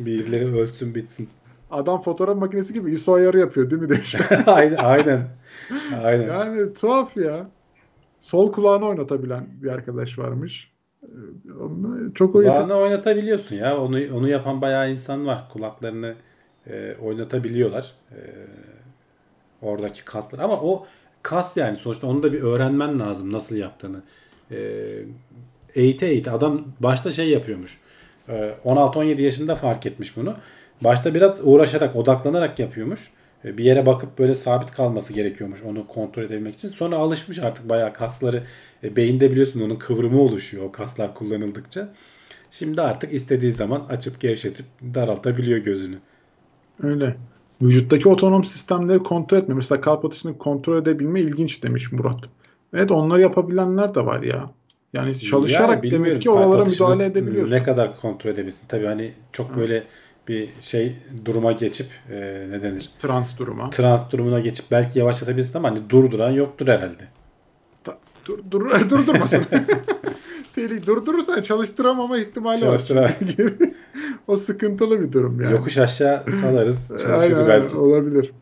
Birileri ölsün bitsin. Adam fotoğraf makinesi gibi ISO ayarı yapıyor değil mi demiş. aynen, aynen. Aynen. yani tuhaf ya. Sol kulağını oynatabilen bir arkadaş varmış. Ee, Onu çok o yetenek- oynatabiliyorsun ya. Onu onu yapan bayağı insan var. Kulaklarını e, oynatabiliyorlar. E, oradaki kaslar. Ama o kas yani sonuçta onu da bir öğrenmen lazım nasıl yaptığını. E, eğite eğite. Adam başta şey yapıyormuş. E, 16-17 yaşında fark etmiş bunu. Başta biraz uğraşarak, odaklanarak yapıyormuş. E, Bir yere bakıp böyle sabit kalması gerekiyormuş onu kontrol edebilmek için. Sonra alışmış artık bayağı kasları. E, beyinde biliyorsun onun kıvrımı oluşuyor o kaslar kullanıldıkça. Şimdi artık istediği zaman açıp gevşetip daraltabiliyor gözünü. Öyle. Vücuttaki otonom sistemleri kontrol etme. Mesela kalp atışını kontrol edebilme ilginç demiş Murat. Evet onları yapabilenler de var ya. Yani çalışarak Yani demek ki oralara müdahale edebiliyorsun. Ne kadar kontrol edebilirsin. Tabii hani çok böyle bir şey duruma geçip e, ne denir? Trans duruma. Trans durumuna geçip belki yavaşlatabilirsin ama hani durduran yoktur herhalde. Ta- dur, dur, durdurmasın. Tehlikeli. Durdurursan çalıştıramama ihtimali Çalıştıra- var. o sıkıntılı bir durum yani. Yokuş aşağı salarız çalışır belki. olabilir.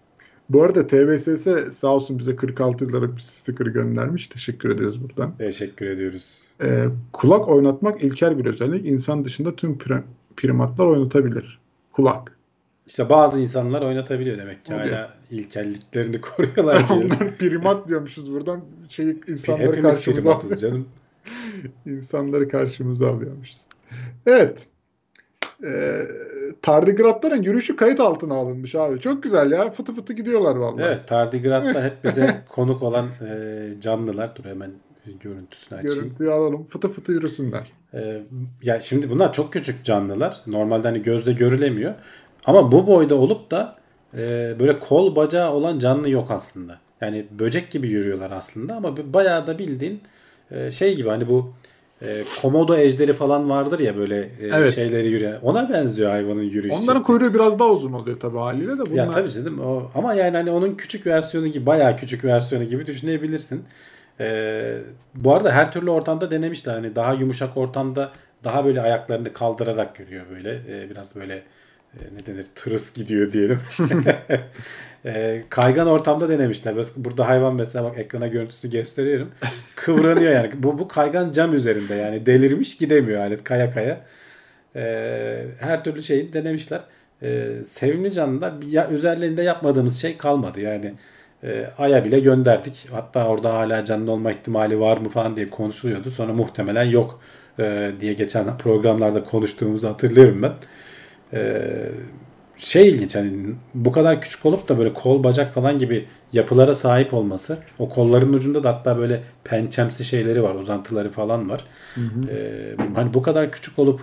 Bu arada TVSS sağ olsun bize 46 liralık bir sticker göndermiş. Teşekkür ediyoruz buradan. Teşekkür ediyoruz. Ee, kulak oynatmak ilkel bir özellik. İnsan dışında tüm pri- primatlar oynatabilir. Kulak. İşte bazı insanlar oynatabiliyor demek ki. Oluyor. Hala ilkelliklerini koruyorlar. Onlar primat diyormuşuz buradan. Şey, insanları Hepimiz karşımıza primatız canım. insanları karşımıza alıyormuşuz. Evet. Ee, tardigratların yürüyüşü kayıt altına alınmış abi. Çok güzel ya. Fıtı fıtı gidiyorlar vallahi. Evet Tardigrad'da hep bize konuk olan e, canlılar. Dur hemen görüntüsünü açayım. Görüntüyü alalım. Fıtı fıtı yürüsünler. Ee, ya şimdi bunlar çok küçük canlılar. Normalde hani gözle görülemiyor. Ama bu boyda olup da e, böyle kol bacağı olan canlı yok aslında. Yani böcek gibi yürüyorlar aslında ama bayağı da bildiğin e, şey gibi hani bu e, komodo ejderi falan vardır ya böyle e, Evet. şeyleri yürüyen. Ona benziyor hayvanın yürüyüşü. Onların kuyruğu biraz daha uzun oluyor tabii haliyle de. Bunlar... Ya tabii canım o ama yani hani onun küçük versiyonu gibi bayağı küçük versiyonu gibi düşünebilirsin. Ee, bu arada her türlü ortamda denemişler. Hani daha yumuşak ortamda daha böyle ayaklarını kaldırarak yürüyor böyle. Ee, biraz böyle e, ne denir tırıs gidiyor diyelim. Ee, kaygan ortamda denemişler. Biraz Burada hayvan mesela bak ekrana görüntüsünü gösteriyorum. Kıvranıyor yani. Bu, bu kaygan cam üzerinde yani delirmiş gidemiyor alet kaya kaya. Ee, her türlü şeyi denemişler. Ee, sevimli canlılar ya üzerlerinde yapmadığımız şey kalmadı yani. E, Ay'a bile gönderdik. Hatta orada hala canlı olma ihtimali var mı falan diye konuşuluyordu. Sonra muhtemelen yok e, diye geçen programlarda konuştuğumuzu hatırlıyorum ben. E, şey ilginç hani bu kadar küçük olup da böyle kol bacak falan gibi yapılara sahip olması. O kolların ucunda da hatta böyle pençemsi şeyleri var, uzantıları falan var. E, hani bu kadar küçük olup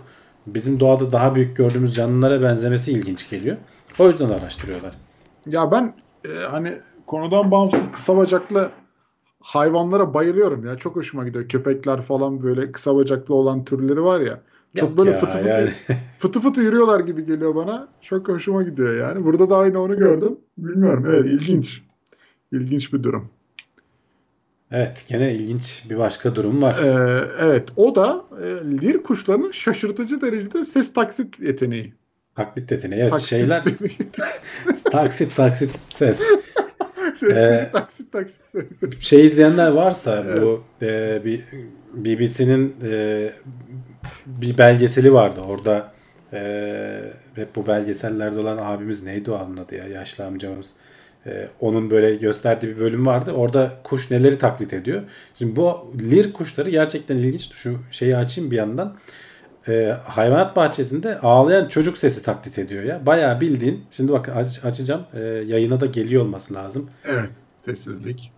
bizim doğada daha büyük gördüğümüz canlılara benzemesi ilginç geliyor. O yüzden araştırıyorlar. Ya ben e, hani konudan bağımsız kısa bacaklı hayvanlara bayılıyorum ya. Çok hoşuma gidiyor. Köpekler falan böyle kısa bacaklı olan türleri var ya. Çok Yok böyle ya, fıtı fıtı, yani. fıtı fıtı yürüyorlar gibi geliyor bana. Çok hoşuma gidiyor yani. Burada da aynı onu gördüm. Bilmiyorum. Evet ilginç. İlginç bir durum. Evet gene ilginç bir başka durum var. Ee, evet o da e, lir kuşlarının şaşırtıcı derecede ses taksit yeteneği. Taklit yeteneği. Evet Taksit şeyler taksit taksit ses. Ee, taksit taksit. Şey izleyenler varsa bu e, bir BBC'nin e, bir belgeseli vardı. Orada e, hep bu belgesellerde olan abimiz neydi o adın adı ya yaşlı amcamız. E, onun böyle gösterdiği bir bölüm vardı. Orada kuş neleri taklit ediyor. Şimdi bu lir kuşları gerçekten ilginç. Şu şeyi açayım bir yandan. E, hayvanat bahçesinde ağlayan çocuk sesi taklit ediyor ya. Bayağı bildiğin. Şimdi bak aç- açacağım. E, yayına da geliyor olması lazım. Evet sessizlik.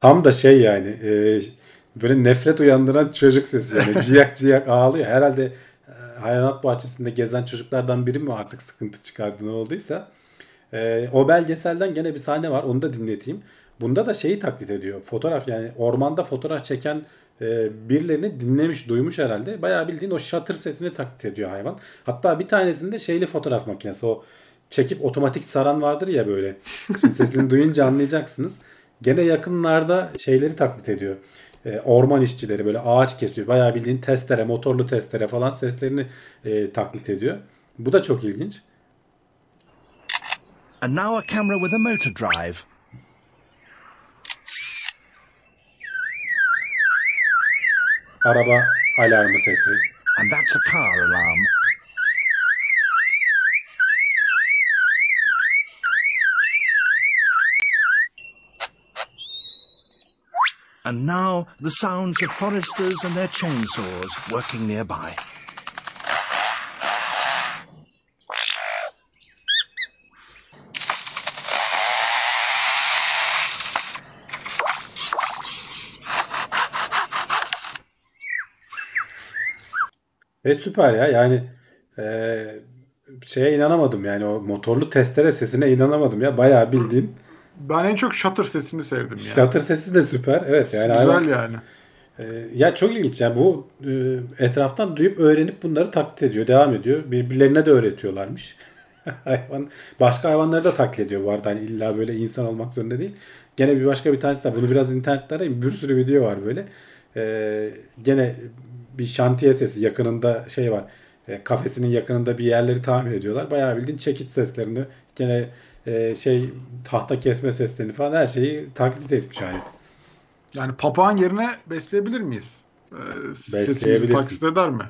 Tam da şey yani e, böyle nefret uyandıran çocuk sesi yani ciyak ciyak ağlıyor. Herhalde e, hayvanat bahçesinde gezen çocuklardan biri mi artık sıkıntı çıkardı ne olduysa. E, o belgeselden gene bir sahne var onu da dinleteyim. Bunda da şeyi taklit ediyor. Fotoğraf yani ormanda fotoğraf çeken e, birilerini dinlemiş, duymuş herhalde. Bayağı bildiğin o şatır sesini taklit ediyor hayvan. Hatta bir tanesinde şeyli fotoğraf makinesi o çekip otomatik saran vardır ya böyle. Şimdi sesini duyunca anlayacaksınız. Gene yakınlarda şeyleri taklit ediyor. E, orman işçileri böyle ağaç kesiyor. Bayağı bildiğin testere, motorlu testere falan seslerini e, taklit ediyor. Bu da çok ilginç. And now a camera with a motor drive. Araba alarmı sesi. And that's a car alarm. and now the sounds of foresters and their chainsaws working nearby. Evet süper ya. Yani e, şeye inanamadım. Yani o motorlu testere sesine inanamadım ya. Bayağı bildiğin ben en çok Shutter sesini sevdim ya. Shutter sesi de süper evet yani Güzel hayvan- yani. e, ya çok ilginç yani bu e, etraftan duyup öğrenip bunları taklit ediyor devam ediyor. Birbirlerine de öğretiyorlarmış. Hayvan başka hayvanları da taklit ediyor bu arada. Hani illa böyle insan olmak zorunda değil. Gene bir başka bir tanesi de bunu biraz internette arayın bir sürü video var böyle. E, gene bir şantiye sesi yakınında şey var. E, kafesinin yakınında bir yerleri tamir ediyorlar. Bayağı bildiğin çekiç seslerini gene e, şey tahta kesme seslerini falan her şeyi taklit etmiş yani. Yani papağan yerine besleyebilir miyiz? Ee, sesimizi taksit eder mi?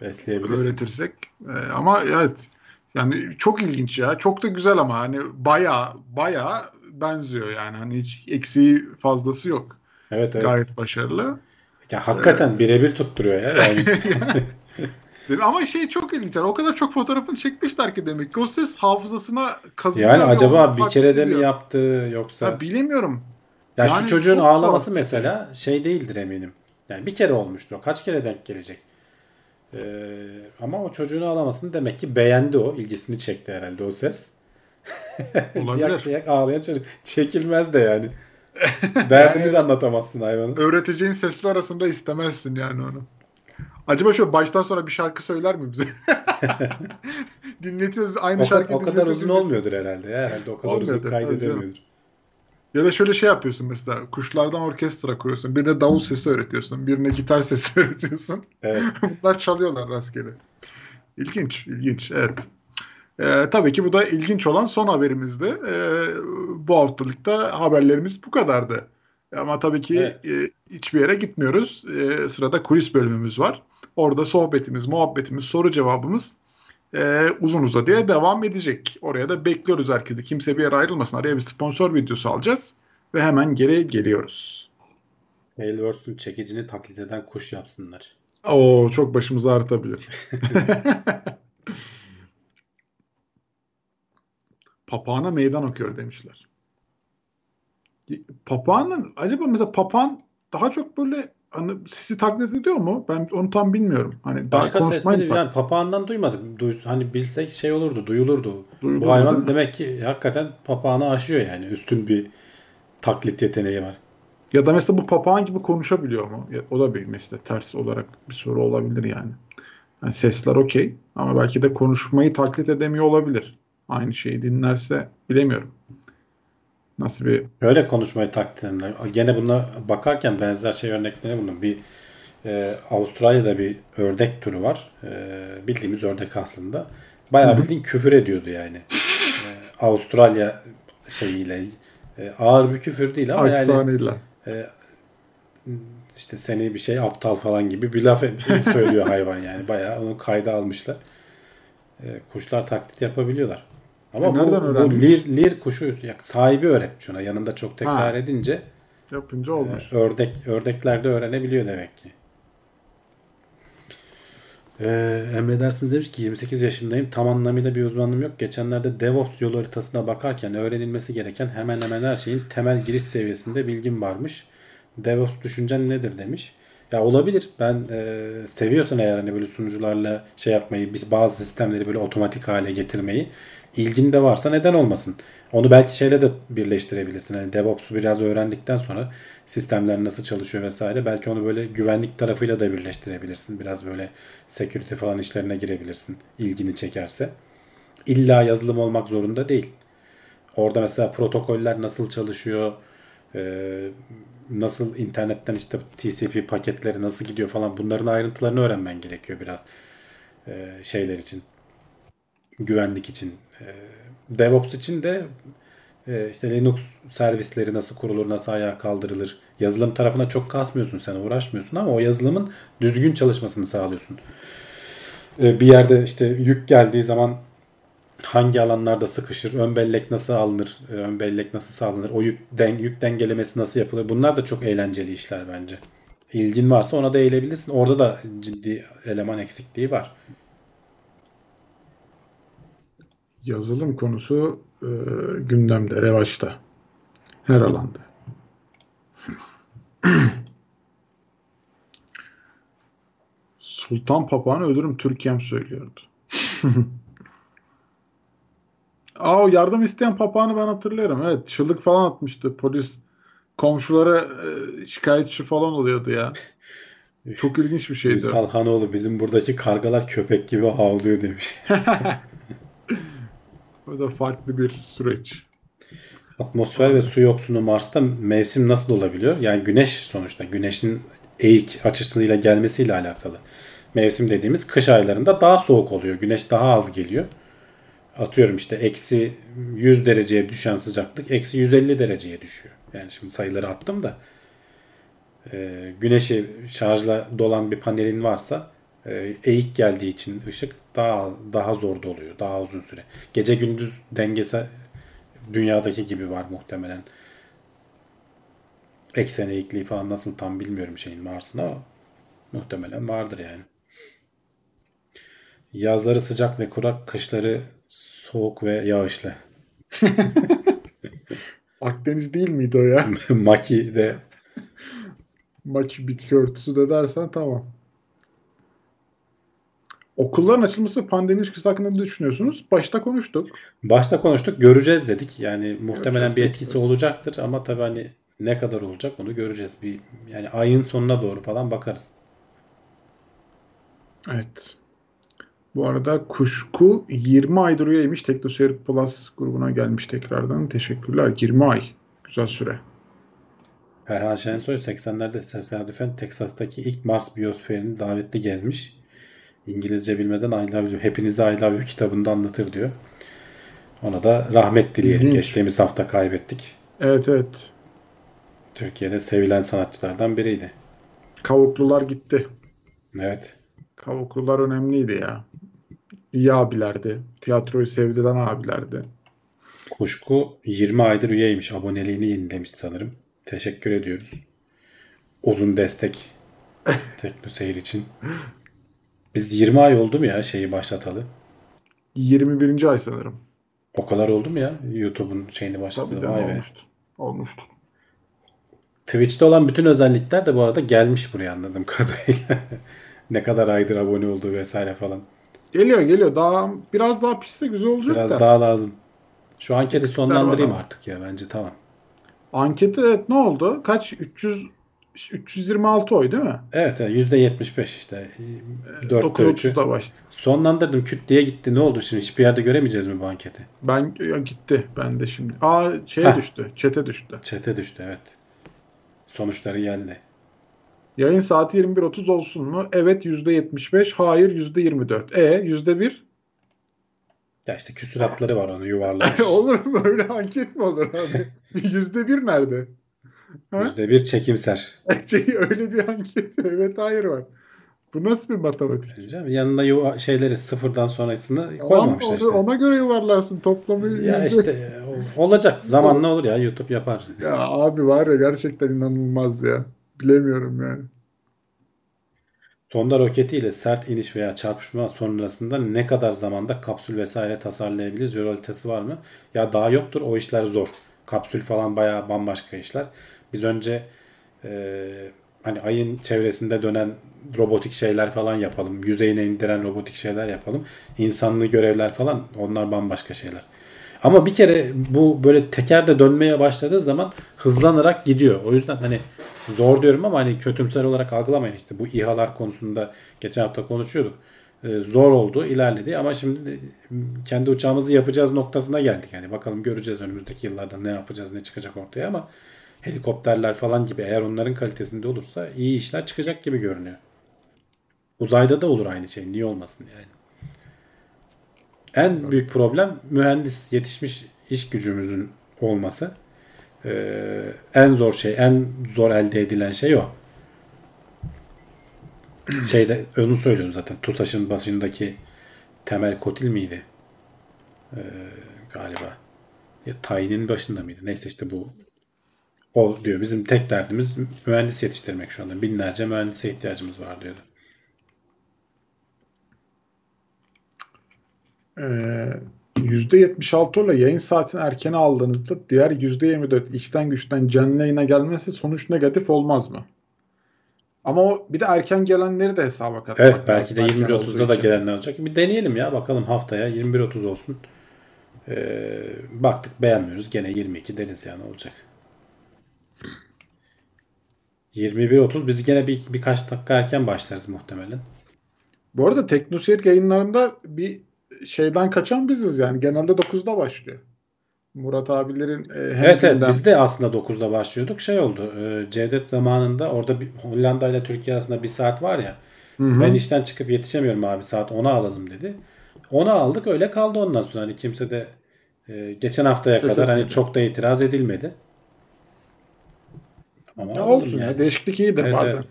Besleyebilirsin. Öğretirsek. Ee, ama evet yani çok ilginç ya. Çok da güzel ama hani baya baya benziyor yani. Hani hiç eksiği fazlası yok. Evet evet. Gayet başarılı. Ya hakikaten birebir tutturuyor ya. Yani. Ama şey çok ilginç. Yani o kadar çok fotoğrafını çekmişler ki demek ki o ses hafızasına kazınıyor. yani acaba bir kere de mi yaptı yoksa? Ha, bilemiyorum. ya yani şu çocuğun ağlaması tuhaf. mesela şey değildir eminim. Yani bir kere olmuştur o. Kaç kere denk gelecek? Ee, ama o çocuğun ağlamasını demek ki beğendi o. ilgisini çekti herhalde o ses. Olabilir. ciyak ciyak ağlayan çocuk. Çekilmez de yani. Derdini de anlatamazsın hayvanın. Öğreteceğin sesler arasında istemezsin yani onu. Acaba şöyle baştan sonra bir şarkı söyler mi bize? Dinletiyoruz aynı O, şarkıyı o kadar uzun olmuyordur herhalde ya. Herhalde o kadar uzun Olmuyordur, tabii kaydedemiyordur. Ya da şöyle şey yapıyorsun mesela kuşlardan orkestra kuruyorsun. Birine davul sesi öğretiyorsun. Birine gitar sesi öğretiyorsun. Evet. Bunlar çalıyorlar rastgele. İlginç, ilginç. Evet. Ee, tabii ki bu da ilginç olan son haberimizdi. Ee, bu haftalıkta haberlerimiz bu kadardı. Ama tabii ki Evet. e, hiçbir yere gitmiyoruz. Ee, sırada kulis bölümümüz var. Orada sohbetimiz, muhabbetimiz, soru cevabımız e, uzun uzadıya devam edecek. Oraya da bekliyoruz herkesi. Kimse bir yere ayrılmasın. Araya bir sponsor videosu alacağız. Ve hemen geri geliyoruz. Tailwords'un çekicini taklit eden kuş yapsınlar. Oo çok başımızı ağrıtabilir. Papağana meydan okuyor demişler. Papağanın acaba mesela papağan daha çok böyle hani sesi taklit ediyor mu? Ben onu tam bilmiyorum. Hani daha Başka sesleri tak- yani papağandan duymadık. Duy, hani bilsek şey olurdu, duyulurdu. Duyulurdu, Bu hayvan demek ki hakikaten papağanı aşıyor yani. Üstün bir taklit yeteneği var. Ya da mesela bu papağan gibi konuşabiliyor mu? Ya, o da bir mesela ters olarak bir soru olabilir yani. Yani sesler okey ama belki de konuşmayı taklit edemiyor olabilir. Aynı şeyi dinlerse bilemiyorum. Nasıl bir Öyle konuşmayı taklit edenler. Gene buna bakarken benzer şey örnekleri bunun. Bir e, Avustralya'da bir ördek türü var. E, bildiğimiz ördek aslında. Bayağı bildiğin küfür ediyordu yani. E, Avustralya şeyiyle e, ağır bir küfür değil ama yani aksanıyla. e, işte seni bir şey aptal falan gibi bir laf söylüyor hayvan yani. Bayağı onu kayda almışlar. E, kuşlar taklit yapabiliyorlar. Ama E, bu, nereden bu öğrenmiş? lir, lir kuşu ya sahibi öğretmiş ona. Yanında çok tekrar Ha. edince Yapınca e, olmuş. ördek ördekler de öğrenebiliyor demek ki. Ee, emredersiniz demiş ki 28 yaşındayım. Tam anlamıyla bir uzmanlığım yok. Geçenlerde DevOps yol haritasına bakarken öğrenilmesi gereken hemen hemen her şeyin temel giriş seviyesinde bilgim varmış. DevOps düşüncen nedir demiş. Ya olabilir. Ben e, seviyorsan eğer hani böyle sunucularla şey yapmayı, biz bazı sistemleri böyle otomatik hale getirmeyi ilgin de varsa neden olmasın? Onu belki şeyle de birleştirebilirsin. Hani DevOps'u biraz öğrendikten sonra sistemler nasıl çalışıyor vesaire. Belki onu böyle güvenlik tarafıyla da birleştirebilirsin. Biraz böyle security falan işlerine girebilirsin. ilgini çekerse. İlla yazılım olmak zorunda değil. Orada mesela protokoller nasıl çalışıyor, nasıl internetten işte TCP paketleri nasıl gidiyor falan bunların ayrıntılarını öğrenmen gerekiyor biraz şeyler için. Güvenlik için. E, DevOps için de e, işte Linux servisleri nasıl kurulur, nasıl ayağa kaldırılır. Yazılım tarafına çok kasmıyorsun sen, uğraşmıyorsun ama o yazılımın düzgün çalışmasını sağlıyorsun. E, bir yerde işte yük geldiği zaman hangi alanlarda sıkışır, ön bellek nasıl alınır, e, ön bellek nasıl sağlanır, o yük, den, yük dengelemesi nasıl yapılır. Bunlar da çok eğlenceli işler bence. İlgin varsa ona da eğilebilirsin. Orada da ciddi eleman eksikliği var. Yazılım konusu e, gündemde, revaçta. Her alanda. Sultan papağanı ölürüm Türkiye'm söylüyordu. Aa yardım isteyen papağanı ben hatırlıyorum. Evet çığlık falan atmıştı polis. Komşulara e, şikayetçi falan oluyordu ya. Çok ilginç bir şeydi. Ünsal Hanoğlu bizim buradaki kargalar köpek gibi havlıyor demiş. O da farklı bir süreç. Atmosfer ve su yoksunu Mars'ta mevsim nasıl olabiliyor? Yani güneş sonuçta güneşin eğik açısıyla gelmesiyle alakalı. Mevsim dediğimiz kış aylarında daha soğuk oluyor. Güneş daha az geliyor. Atıyorum işte eksi 100 dereceye düşen sıcaklık eksi 150 dereceye düşüyor. Yani şimdi sayıları attım da e, güneşi şarjla dolan bir panelin varsa e, eğik geldiği için ışık daha daha zor doluyor. Daha uzun süre. Gece gündüz dengesi dünyadaki gibi var muhtemelen. Eksen eğikliği falan nasıl tam bilmiyorum şeyin Mars'ın ama muhtemelen vardır yani. Yazları sıcak ve kurak, kışları soğuk ve yağışlı. Akdeniz değil miydi o ya? Maki de Maç bitki örtüsü de dersen tamam. Okulların açılması ve pandemi ilişkisi hakkında ne düşünüyorsunuz? Başta konuştuk. başta konuştuk göreceğiz dedik. Yani muhtemelen bir Göreceğiz, etkisi bakacağız. olacaktır ama tabii hani ne kadar olacak onu göreceğiz. Bir yani ayın sonuna doğru falan bakarız. Evet. Bu arada Kuşku 20 aydır üyeymiş. TeknoSeyir Plus grubuna gelmiş tekrardan. Teşekkürler. 20 ay. Güzel süre. Ferhan Şensoy 80'lerde tesadüfen Teksas'taki ilk Mars biyosferini davetli gezmiş. İngilizce bilmeden I Love You, hepinize I Love You kitabında anlatır diyor. Ona da rahmet dileyelim. İlginç. Geçtiğimiz hafta kaybettik. Evet evet. Türkiye'de sevilen sanatçılardan biriydi. Kavuklular gitti. Evet. Kavuklular önemliydi ya. İyi abilerdi. Tiyatroyu sevdiren abilerdi. Kuşku 20 aydır üyeymiş. Aboneliğini yenilemiş sanırım. Teşekkür ediyoruz. Uzun destek Teknoseyir için. Biz 20 ay oldu mu ya şeyi başlatalı? 21. ay sanırım. O kadar oldu mu ya YouTube'un şeyini Tabii başlatalı? canım Vay be. olmuştu. Olmuştu. Twitch'te olan bütün özellikler de bu arada gelmiş buraya anladığım kadarıyla. ne kadar aydır abone olduğu vesaire falan. Geliyor geliyor. Daha biraz daha piste güzel olacak Biraz da. daha lazım. Şu anketi Eksikler sonlandırayım ama. artık ya bence tamam. Anketi evet ne oldu? Kaç? 300 326 oy değil mi? Evet evet, %75 işte. 4'te 3'ü. 9.30'da başladı. Sonlandırdım küt diye gitti. Ne oldu şimdi? Hiçbir yerde göremeyeceğiz mi bu anketi? Ben ya gitti ben de şimdi. Aa şeye Heh. düştü. Çete düştü. Çete düştü evet. Sonuçları geldi. Yayın saati 21.30 olsun mu? Evet %75. Hayır %24. E %1? Ya işte küsuratları var onu yuvarlamış. olur mu? Öyle anket mi olur abi? %1 nerede? Ha? %1 çekimser. Şey, öyle bir anket. Evet hayır var. Bu nasıl bir matematik? Diyeceğim. Yanına yuva- şeyleri sıfırdan sonrasını Tamam, koymamışlar işte. ona göre yuvarlarsın toplamı. Ya yüzde- işte olacak. Zamanla olur ya YouTube yapar. Ya abi var ya gerçekten inanılmaz ya. Bilemiyorum yani. Tonda roketiyle sert iniş veya çarpışma sonrasında ne kadar zamanda kapsül vesaire tasarlayabiliriz? Yol haritası var mı? Ya daha yoktur. O işler zor. Kapsül falan bayağı bambaşka işler. Biz önce e, hani ayın çevresinde dönen robotik şeyler falan yapalım. Yüzeyine indiren robotik şeyler yapalım. İnsanlı görevler falan onlar bambaşka şeyler. Ama bir kere bu böyle tekerde dönmeye başladığı zaman hızlanarak gidiyor. O yüzden hani zor diyorum ama hani kötümser olarak algılamayın işte bu İHA'lar konusunda geçen hafta konuşuyorduk. Ee, zor oldu, ilerledi ama şimdi de kendi uçağımızı yapacağız noktasına geldik. Yani bakalım göreceğiz önümüzdeki yıllarda ne yapacağız, ne çıkacak ortaya ama helikopterler falan gibi eğer onların kalitesinde olursa iyi işler çıkacak gibi görünüyor. Uzayda da olur aynı şey. Niye olmasın yani? En büyük problem mühendis yetişmiş iş gücümüzün olması. Ee, en zor şey, en zor elde edilen şey o. Şeyde onu söylüyoruz zaten. TUSAŞ'ın başındaki Temel Kotil miydi? Ee, galiba. Ya, tayinin başında mıydı? Neyse işte bu o diyor. Bizim tek derdimiz mühendis yetiştirmek şu anda. Binlerce mühendise ihtiyacımız var diyordu. Ee, %76 ile yayın saatini erken aldığınızda diğer %24 içten güçten canlı yayına gelmesi sonuç negatif olmaz mı? Ama o bir de erken gelenleri de hesaba katmak Evet belki de lazım, erken 21.30'da olduğu da gelenler olacak. Bir deneyelim ya bakalım haftaya 21.30 olsun. Ee, baktık beğenmiyoruz gene 22 deriz yani olacak. 21.30 biz gene bir, birkaç dakika erken başlarız muhtemelen. Bu arada Teknoseyir yayınlarında bir şeyden kaçan biziz yani. Genelde 9'da başlıyor. Murat abilerin e, Evet evet biz de aslında 9'da başlıyorduk. Şey oldu e, Cevdet zamanında orada bir, Hollanda ile Türkiye arasında bir saat var ya. Hı hı. Ben işten çıkıp yetişemiyorum abi saat 10'a alalım dedi. 10'a aldık öyle kaldı ondan sonra. Hani kimse de e, geçen haftaya Ses kadar hani çok da itiraz edilmedi. Ama Ya olsun ya. yani. Değişiklik iyidir Evet, bazen. evet.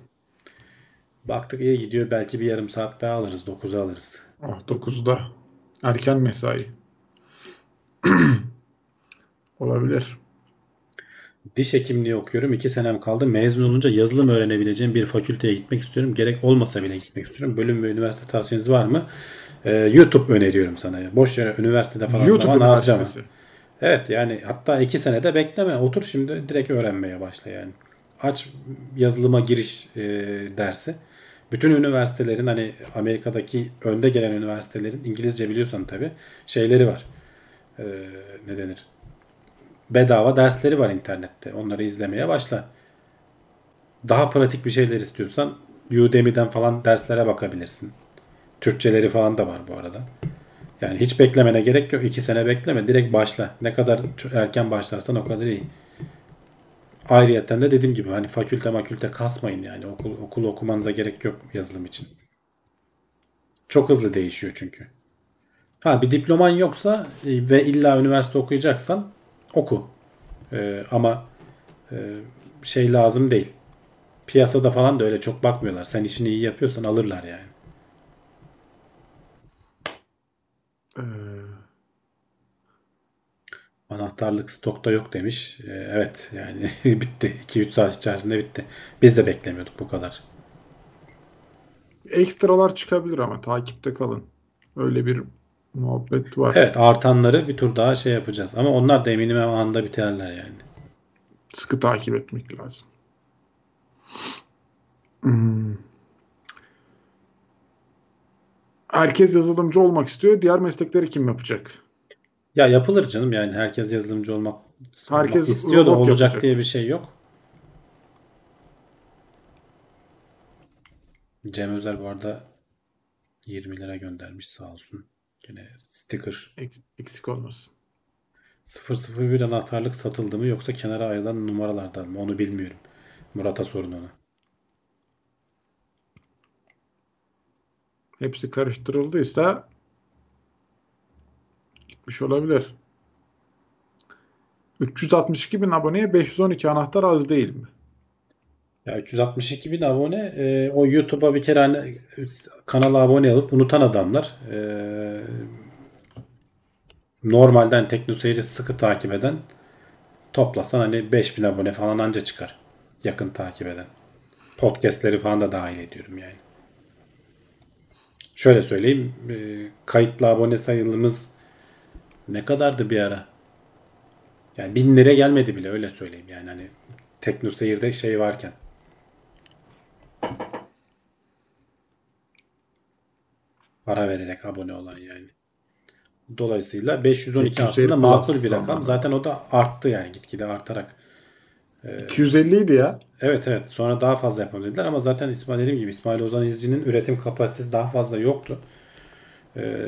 Baktık iyi gidiyor. Belki bir yarım saat daha alırız. 9'a alırız. Oh 9'da. Erken mesai. Olabilir. Diş hekimliği okuyorum. 2 senem kaldı. Mezun olunca yazılım öğrenebileceğim bir fakülteye gitmek istiyorum. Gerek olmasa bile gitmek istiyorum. Bölüm ve üniversite tavsiyeniz var mı? Ee, YouTube öneriyorum sana. ya. Boş yere üniversitede falan YouTube zaman harcama. Evet yani hatta 2 senede bekleme. Otur şimdi direkt öğrenmeye başla yani. Aç yazılıma giriş e, dersi. Bütün üniversitelerin hani Amerika'daki önde gelen üniversitelerin İngilizce biliyorsan tabii şeyleri var. Ee, ne denir? bedava dersleri var internette. Onları izlemeye başla. Daha pratik bir şeyler istiyorsan Udemy'den falan derslere bakabilirsin. Türkçeleri falan da var bu arada. Yani hiç beklemene gerek yok. 2 sene bekleme. Direkt başla. Ne kadar erken başlarsan o kadar iyi. Ayrıyeten de dediğim gibi hani fakülte makülte kasmayın yani. Okul, okul okumanıza gerek yok yazılım için. Çok hızlı değişiyor çünkü. Ha bir diploman yoksa e, ve illa üniversite okuyacaksan oku. Ee, ama e, şey lazım değil. Piyasada falan da öyle çok bakmıyorlar. Sen işini iyi yapıyorsan alırlar yani. Anahtarlık stokta yok demiş. Ee, evet yani bitti. 2-3 saat içerisinde bitti. Biz de beklemiyorduk bu kadar. ekstralar çıkabilir ama takipte kalın. Öyle bir muhabbet var. Evet artanları bir tur daha şey yapacağız. Ama onlar da eminim anda biterler yani. Sıkı takip etmek lazım. Hmm. Herkes yazılımcı olmak istiyor. Diğer meslekleri kim yapacak? Ya yapılır canım yani herkes yazılımcı olmak, Herkes istiyor da robot olacak yapacak. diye bir şey yok. Cem Özer bu arada 20 lira göndermiş sağ olsun. Gene sticker. Ek- Eksik olmasın. 001 anahtarlık satıldı mı yoksa kenara ayrılan numaralardan mı onu bilmiyorum. Murat'a sorun onu. Hepsi karıştırıldıysa gitmiş olabilir. 362 bin aboneye 512 anahtar az değil mi? Ya 362 bin abone e, o YouTube'a bir kere hani kanala abone olup unutan adamlar e, normalden teknoseyri sıkı takip eden toplasan hani 5000 abone falan anca çıkar. Yakın takip eden. Podcast'leri falan da dahil ediyorum yani. Şöyle söyleyeyim. e, kayıtlı abone sayımız ne kadardı bir ara? Yani bin lira gelmedi bile öyle söyleyeyim yani hani teknoseyirde şey varken. Para vererek abone olan yani. Dolayısıyla 512 Teknoseyir aslında makul bir rakam. Zaten o da arttı yani gitgide artarak. 250 idi ya. Evet evet sonra daha fazla yapalım dediler ama zaten İsmail dediğim gibi İsmail Ozan İzci'nin üretim kapasitesi daha fazla yoktu. Ee,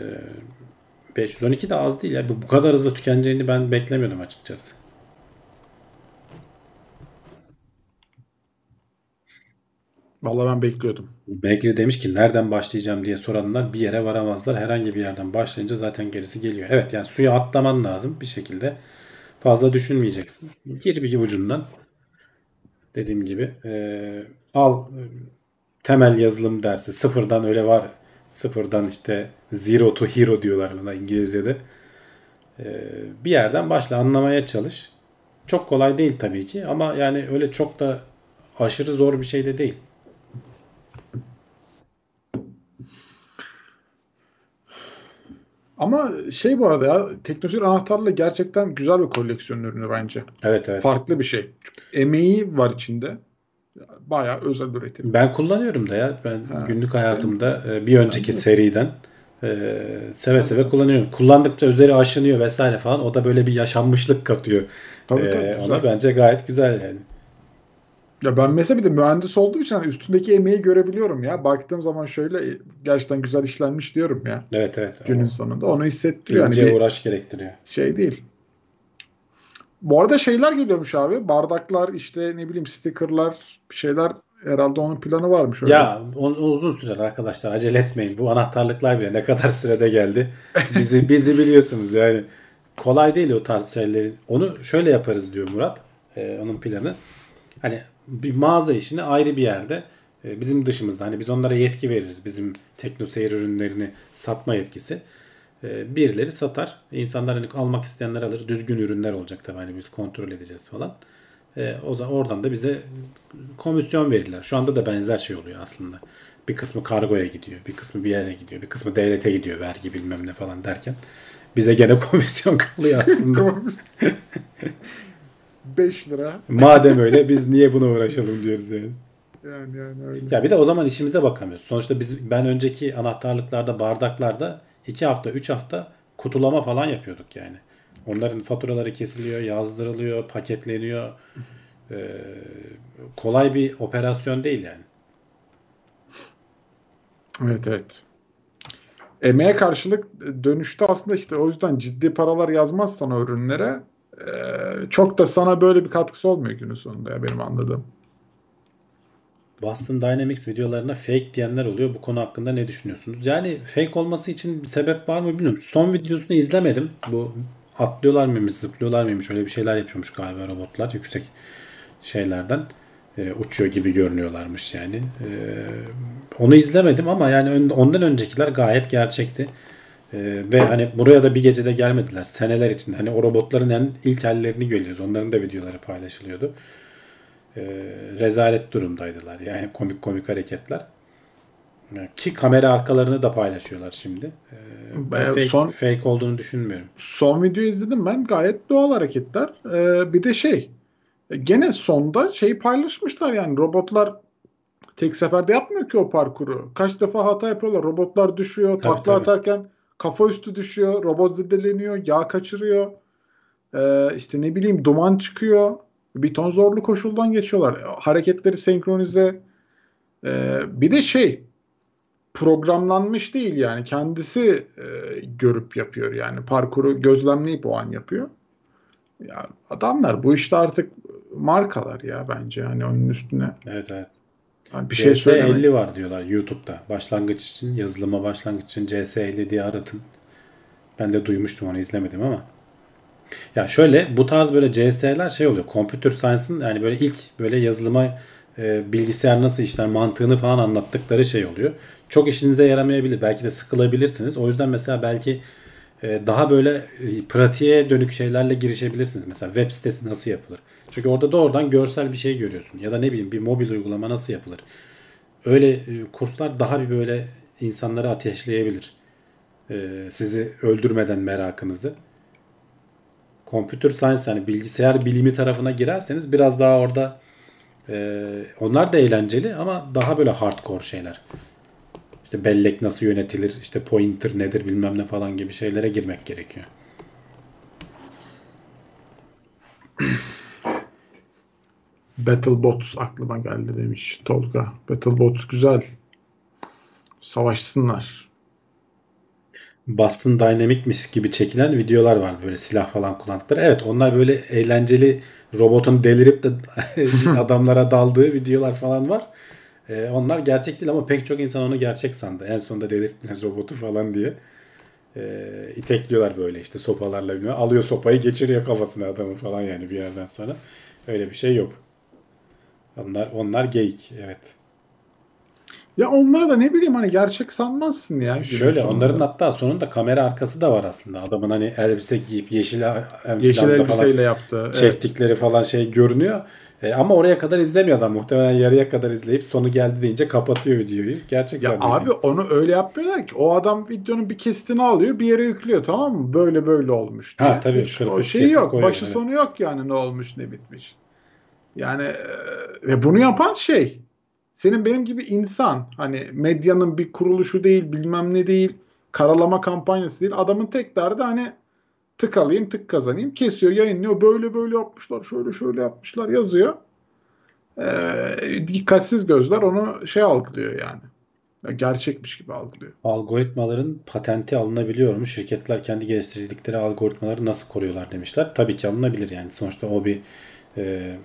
512 de az değil ya. Bu bu kadar hızlı tükeneceğini ben beklemiyordum açıkçası. Vallahi ben bekliyordum. Megri demiş ki nereden başlayacağım diye soranlar bir yere varamazlar. Herhangi bir yerden başlayınca zaten gerisi geliyor. Evet yani suya atlaman lazım bir şekilde. Fazla düşünmeyeceksin. Gir bir ucundan. Dediğim gibi eee, al e, temel yazılım dersi. Sıfırdan öyle var. Sıfırdan işte zero to hero diyorlar buna İngilizce'de. Eee, bir yerden başla anlamaya çalış. Çok kolay değil tabii ki ama yani öyle çok da aşırı zor bir şey de değil. Ama şey bu arada ya teknoloji anahtarla gerçekten güzel bir koleksiyon ürünü bence. Evet evet. Farklı bir şey. Çünkü emeği var içinde. Bayağı özel üretim. Ben kullanıyorum da ya. Ben Ha. günlük hayatımda e, bir önceki seriden e, seve seve kullanıyorum. Kullandıkça üzeri aşınıyor vesaire falan. O da böyle bir yaşanmışlık katıyor. Tabii, e, tabii, ona güzel. bence gayet güzel yani. Ya ben mesela bir de mühendis olduğum için hani üstündeki emeği görebiliyorum ya. Baktığım zaman şöyle gerçekten güzel işlenmiş diyorum ya. Evet evet. Günün O sonunda onu hissettiriyor. Yani ince bir uğraş gerektiriyor. şey değil. Bu arada şeyler geliyormuş abi. Bardaklar işte ne bileyim stickerlar bir şeyler herhalde onun planı varmış. Öyle. Ya on- uzun sürer arkadaşlar acele etmeyin. Bu anahtarlıklar bile ne kadar sürede geldi. Bizi bizi biliyorsunuz yani. Kolay değil o tarz şeyleri. Onu şöyle yaparız diyor Murat. Ee, onun planı. Hani bir mağaza işini ayrı bir yerde e, bizim dışımızda hani biz onlara yetki veririz. Bizim teknoseyir ürünlerini satma yetkisi. E, birileri satar. İnsanlar hani almak isteyenler alır. Düzgün ürünler olacak tabii hani biz kontrol edeceğiz falan. E, o zaman oradan da bize komisyon verirler. Şu anda da benzer şey oluyor aslında. Bir kısmı kargoya gidiyor, bir kısmı bir yere gidiyor, bir kısmı devlete gidiyor vergi bilmem ne falan derken bize gene komisyon kalıyor aslında. 5 lira. Madem öyle biz niye buna uğraşalım diyoruz yani. Yani yani öyle. Ya bir de o zaman işimize bakamıyoruz. Sonuçta biz ben önceki anahtarlıklarda, bardaklarda 2 hafta, 3 hafta kutulama falan yapıyorduk yani. Onların faturaları kesiliyor, yazdırılıyor, paketleniyor. Ee, kolay bir operasyon değil yani. Evet evet. Emeğe karşılık dönüşte aslında işte o yüzden ciddi paralar yazmazsan o ürünlere e, çok da sana böyle bir katkısı olmuyor günün sonunda ya benim anladığım. Boston Dynamics videolarına fake diyenler oluyor. Bu konu hakkında ne düşünüyorsunuz? Yani fake olması için bir sebep var mı bilmiyorum. Son videosunu izlemedim. Bu atlıyorlar mıymış, zıplıyorlar mıymış öyle bir şeyler yapıyormuş galiba robotlar yüksek şeylerden. e, uçuyor gibi görünüyorlarmış yani. E, onu izlemedim ama yani ondan öncekiler gayet gerçekti. E, ve hani buraya da bir gecede gelmediler. Seneler içinde. Hani o robotların en ilk hallerini görüyoruz. Onların da videoları paylaşılıyordu e, rezalet durumdaydılar. Yani komik komik hareketler. Ki kamera arkalarını da paylaşıyorlar şimdi. E, ben E, fake, son- fake olduğunu düşünmüyorum. Son videoyu izledim ben gayet doğal hareketler. E, bir de şey e, gene sonda şeyi paylaşmışlar yani robotlar tek seferde yapmıyor ki o parkuru. Kaç defa hata yapıyorlar. Robotlar düşüyor. Tabii, takla tabii. atarken kafa üstü düşüyor. Robot zedeleniyor. Yağ kaçırıyor. Ee, işte ne bileyim duman çıkıyor. Bir ton zorlu koşuldan geçiyorlar. Hareketleri senkronize. Ee, bir de şey programlanmış değil yani. Kendisi e, görüp yapıyor yani. Parkuru gözlemleyip o an yapıyor. Ya adamlar bu işte artık markalar ya bence hani onun üstüne. Evet evet. Hani bir şey CS50 söylemek. var diyorlar YouTube'da. Başlangıç için, yazılıma başlangıç için CS50 diye aratın. Ben de duymuştum onu izlemedim ama. Ya şöyle bu tarz böyle CS'ler şey oluyor. Computer Science'ın yani böyle ilk böyle yazılıma e, bilgisayar nasıl işler mantığını falan anlattıkları şey oluyor. Çok işinize yaramayabilir. Belki de sıkılabilirsiniz. O yüzden mesela belki e, daha böyle e, pratiğe dönük şeylerle girişebilirsiniz. Mesela web sitesi nasıl yapılır? Çünkü orada doğrudan görsel bir şey görüyorsun. Ya da ne bileyim bir mobil uygulama nasıl yapılır? Öyle e, kurslar daha bir böyle insanları ateşleyebilir. E, sizi öldürmeden merakınızı. Computer science yani bilgisayar bilimi tarafına girerseniz biraz daha orada e, onlar da eğlenceli ama daha böyle hardcore şeyler. İşte bellek nasıl yönetilir, işte pointer nedir bilmem ne falan gibi şeylere girmek gerekiyor. Battlebots aklıma geldi demiş Tolga. Battlebots güzel. Savaşsınlar. Boston Dynamic'miş gibi çekilen videolar vardı böyle silah falan kullandıkları. Evet onlar böyle eğlenceli robotun delirip de adamlara daldığı videolar falan var. Ee, onlar gerçek değil ama pek çok insan onu gerçek sandı. En sonunda delirttiniz robotu falan diye. Ee, itekliyorlar böyle işte sopalarla bilmem. Alıyor sopayı geçiriyor kafasına adamın falan yani bir yerden sonra. Öyle bir şey yok. Onlar onlar geyik evet. Ya onlara da ne bileyim hani gerçek sanmazsın ya. Şöyle sonunda. onların hatta sonunda kamera arkası da var aslında. Adamın hani elbise giyip yeşil ön yeşil planda falan elbiseyle yaptı. Evet. çektikleri falan şey görünüyor. E, ama oraya kadar izlemiyor adam. Muhtemelen yarıya kadar izleyip sonu geldi deyince kapatıyor videoyu. Gerçek Ya abi onu öyle yapmıyorlar ki. O adam videonun bir kesitini alıyor, bir yere yüklüyor tamam mı? Böyle böyle olmuş diye. Ha, tabii, Hiç o şey yok. koyuyor, Başı evet. sonu yok yani ne olmuş ne bitmiş. Yani e, ve bunu yapan şey senin benim gibi insan. Hani medyanın bir kuruluşu değil, bilmem ne değil, karalama kampanyası değil. Adamın tek derdi hani tık alayım, tık kazanayım. Kesiyor, yayınlıyor. Böyle böyle yapmışlar, şöyle şöyle yapmışlar yazıyor. Ee, dikkatsiz gözler onu şey algılıyor yani. Gerçekmiş gibi algılıyor. Algoritmaların patenti alınabiliyormuş. Şirketler kendi geliştirdikleri algoritmaları nasıl koruyorlar demişler. Tabii ki alınabilir yani. Sonuçta o bir e,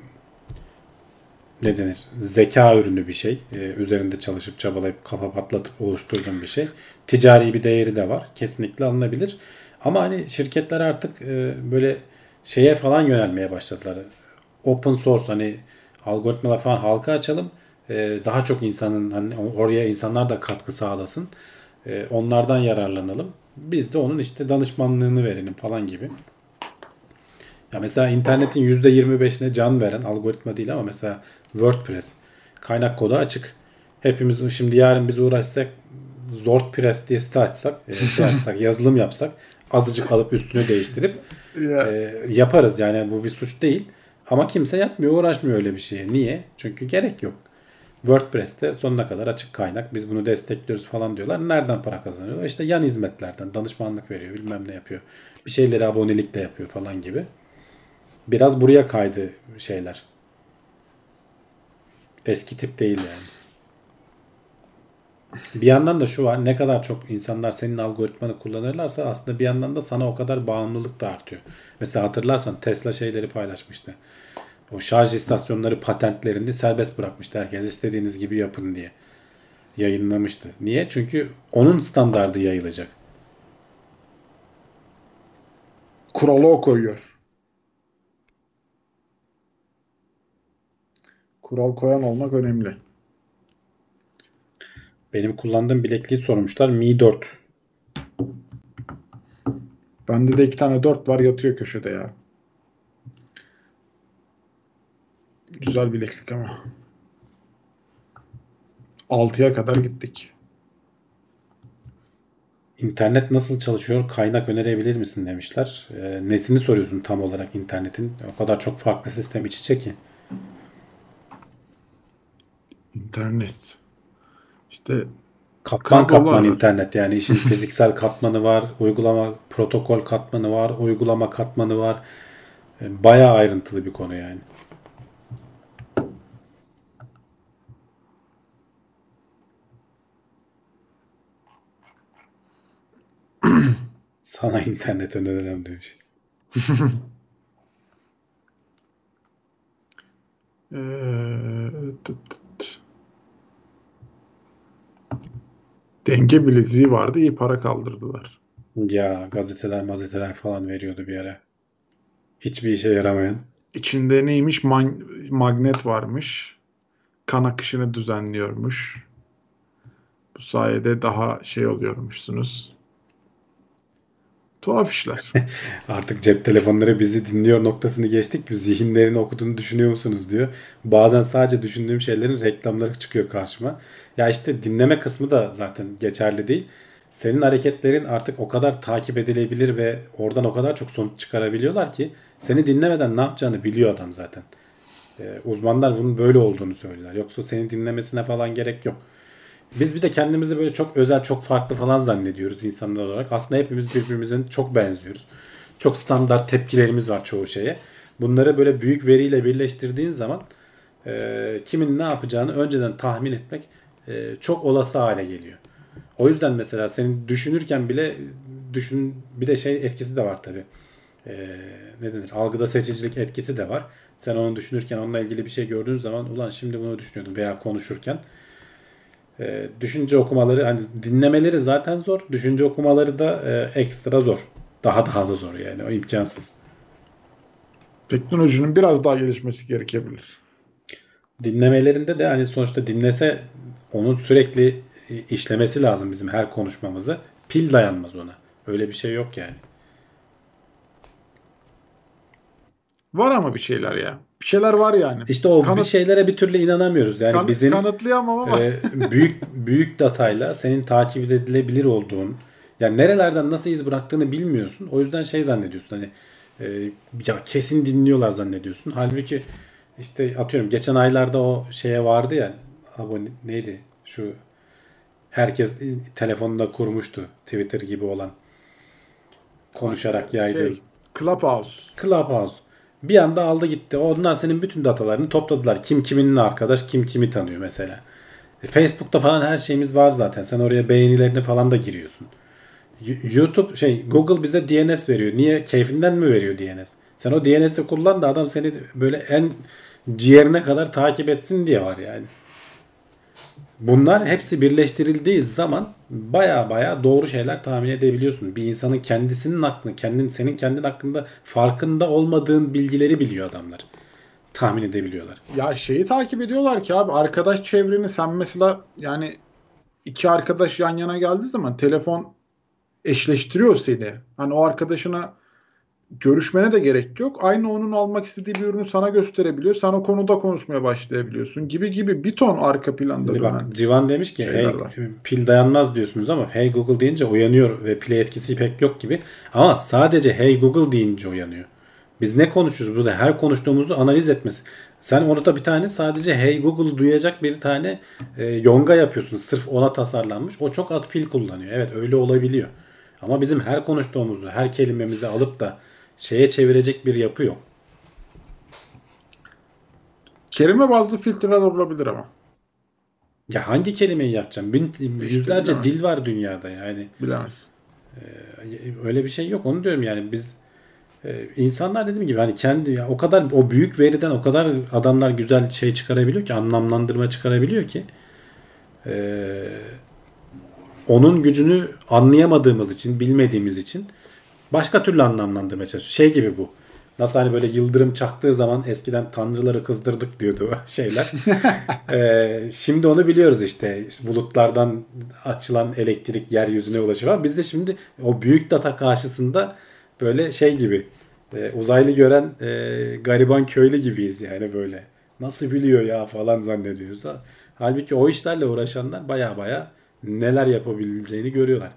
ne denir? Zeka ürünü bir şey. E, üzerinde çalışıp çabalayıp kafa patlatıp oluşturduğun bir şey. Ticari bir değeri de var. Kesinlikle alınabilir. Ama hani şirketler artık e, böyle şeye falan yönelmeye başladılar. Open source hani algoritmalar falan halka açalım. E, daha çok insanın hani oraya insanlar da katkı sağlasın. E, onlardan yararlanalım. Biz de onun işte danışmanlığını verelim falan gibi. Ya mesela internetin %25'ine can veren algoritma değil ama mesela WordPress kaynak kodu açık. Hepimiz şimdi yarın biz uğraşsak WordPress diye site açsak, e, şey açsak, yazılım yapsak azıcık alıp üstünü değiştirip e, yaparız. Yani bu bir suç değil. Ama kimse yapmıyor, uğraşmıyor öyle bir şeye. Niye? Çünkü gerek yok. WordPress'te sonuna kadar açık kaynak. Biz bunu destekliyoruz falan diyorlar. Nereden para kazanıyorlar? İşte yan hizmetlerden danışmanlık veriyor, bilmem ne yapıyor. Bir şeyleri abonelikle yapıyor falan gibi. Biraz buraya kaydı şeyler. Eski tip değil yani. Bir yandan da şu var. Ne kadar çok insanlar senin algoritmanı kullanırlarsa aslında bir yandan da sana o kadar bağımlılık da artıyor. Mesela hatırlarsan Tesla şeyleri paylaşmıştı. O şarj istasyonları patentlerini serbest bırakmıştı. Herkes istediğiniz gibi yapın diye. Yayınlamıştı. Niye? Çünkü onun standardı yayılacak. Kuralı o koyuyor. Kural koyan olmak önemli. Benim kullandığım bilekliği sormuşlar. Mi 4. Bende de iki tane dört var yatıyor köşede ya. Güzel bileklik ama. 6'ya kadar gittik. İnternet nasıl çalışıyor? Kaynak önerebilir misin demişler. Ee, nesini soruyorsun tam olarak internetin? O kadar çok farklı sistem iç içe ki. İnternet. İşte Katman katman var. internet yani işin fiziksel katmanı var, uygulama protokol katmanı var, uygulama katmanı var. Ee, Bayağı ayrıntılı bir konu yani. Sana internet önerelim demiş. Ee, Denge bileziği vardı iyi para kaldırdılar. Ya gazeteler mazeteler falan veriyordu bir ara. Hiçbir işe yaramayan. İçinde neymiş? Man- magnet varmış. Kan akışını düzenliyormuş. Bu sayede daha şey oluyormuşsunuz. Tuhaf işler. Artık cep telefonları bizi dinliyor noktasını geçtik. Zihinlerini okuduğunu düşünüyor musunuz diyor. Bazen sadece düşündüğüm şeylerin reklamları çıkıyor karşıma. Ya işte dinleme kısmı da zaten geçerli değil. Senin hareketlerin artık o kadar takip edilebilir ve oradan o kadar çok sonuç çıkarabiliyorlar ki seni dinlemeden ne yapacağını biliyor adam zaten. Ee, uzmanlar bunun böyle olduğunu söylüyorlar. Yoksa seni dinlemesine falan gerek yok. Biz bir de kendimizi böyle çok özel, çok farklı falan zannediyoruz insanlar olarak. Aslında hepimiz birbirimizin çok benziyoruz. Çok standart tepkilerimiz var çoğu şeye. Bunları böyle büyük veriyle birleştirdiğin zaman e, kimin ne yapacağını önceden tahmin etmek e, çok olası hale geliyor. O yüzden mesela senin düşünürken bile düşün bir de şey etkisi de var tabii. E, ne denir? Algıda seçicilik etkisi de var. Sen onu düşünürken onunla ilgili bir şey gördüğün zaman ulan şimdi bunu düşünüyordum veya konuşurken e, düşünce okumaları hani dinlemeleri zaten zor. Düşünce okumaları da e, ekstra zor. Daha daha da zor yani. O imkansız. Teknolojinin biraz daha gelişmesi gerekebilir. Dinlemelerinde de hani sonuçta dinlese onun sürekli işlemesi lazım bizim her konuşmamızı. Pil dayanmaz ona. Öyle bir şey yok yani. Var ama bir şeyler ya. Bir şeyler var yani. İşte o bir Kanıt- şeylere bir türlü inanamıyoruz. Yani Kan- bizim kanıtlayamam ama e, büyük büyük datayla senin takip edilebilir olduğun yani nerelerden nasıl iz bıraktığını bilmiyorsun. O yüzden şey zannediyorsun hani e, ya kesin dinliyorlar zannediyorsun. Halbuki işte atıyorum geçen aylarda o şeye vardı ya abone neydi şu herkes telefonunda kurmuştu Twitter gibi olan konuşarak yaydı. Şey, Clubhouse. Clubhouse. Bir anda aldı gitti. Onlar senin bütün datalarını topladılar. Kim kiminle arkadaş, kim kimi tanıyor mesela. E, Facebook'ta falan her şeyimiz var zaten. Sen oraya beğenilerini falan da giriyorsun. YouTube şey Google bize DNS veriyor. Niye? Keyfinden mi veriyor DNS? Sen o DNS'i kullan da adam seni böyle en ciğerine kadar takip etsin diye var yani. Bunlar hepsi birleştirildiği zaman baya baya doğru şeyler tahmin edebiliyorsun. Bir insanın kendisinin aklını, kendin senin kendin hakkında farkında olmadığın bilgileri biliyor adamlar. Tahmin edebiliyorlar. Ya şeyi takip ediyorlar ki abi arkadaş çevreni sen mesela yani iki arkadaş yan yana geldiği zaman telefon eşleştiriyor seni. Hani o arkadaşına görüşmene de gerek yok. Aynı onun almak istediği bir ürünü sana gösterebiliyor. Sen o konuda konuşmaya başlayabiliyorsun. Gibi gibi bir ton arka planda Şimdi bak Rivan demiş ki hey, var. pil dayanmaz diyorsunuz ama Hey Google deyince uyanıyor ve pile etkisi pek yok gibi. Ama sadece Hey Google deyince uyanıyor. Biz ne konuşuyoruz burada? Her konuştuğumuzu analiz etmesi. Sen orada bir tane sadece Hey Google duyacak bir tane e, yonga yapıyorsun. Sırf ona tasarlanmış. O çok az pil kullanıyor. Evet öyle olabiliyor. Ama bizim her konuştuğumuzu, her kelimemizi alıp da şeye çevirecek bir yapı yok. Kelime bazlı filtreler olabilir ama. Ya hangi kelimeyi yapacağım? Bin, yüzlerce bilemez. dil var dünyada yani. Bilemezsin. öyle bir şey yok onu diyorum yani biz e, insanlar dediğim gibi hani kendi ya o kadar o büyük veriden o kadar adamlar güzel şey çıkarabiliyor ki anlamlandırma çıkarabiliyor ki e, onun gücünü anlayamadığımız için bilmediğimiz için başka türlü anlamlandırmaya çalışıyor. Şey gibi bu. Nasıl hani böyle yıldırım çaktığı zaman eskiden tanrıları kızdırdık diyordu şeyler. Ee, şimdi onu biliyoruz işte. Bulutlardan açılan elektrik yeryüzüne ulaşıyor. Biz de şimdi o büyük data karşısında böyle şey gibi e, uzaylı gören e, gariban köylü gibiyiz yani böyle. Nasıl biliyor ya falan zannediyoruz. Ha. Halbuki o işlerle uğraşanlar baya baya neler yapabileceğini görüyorlar.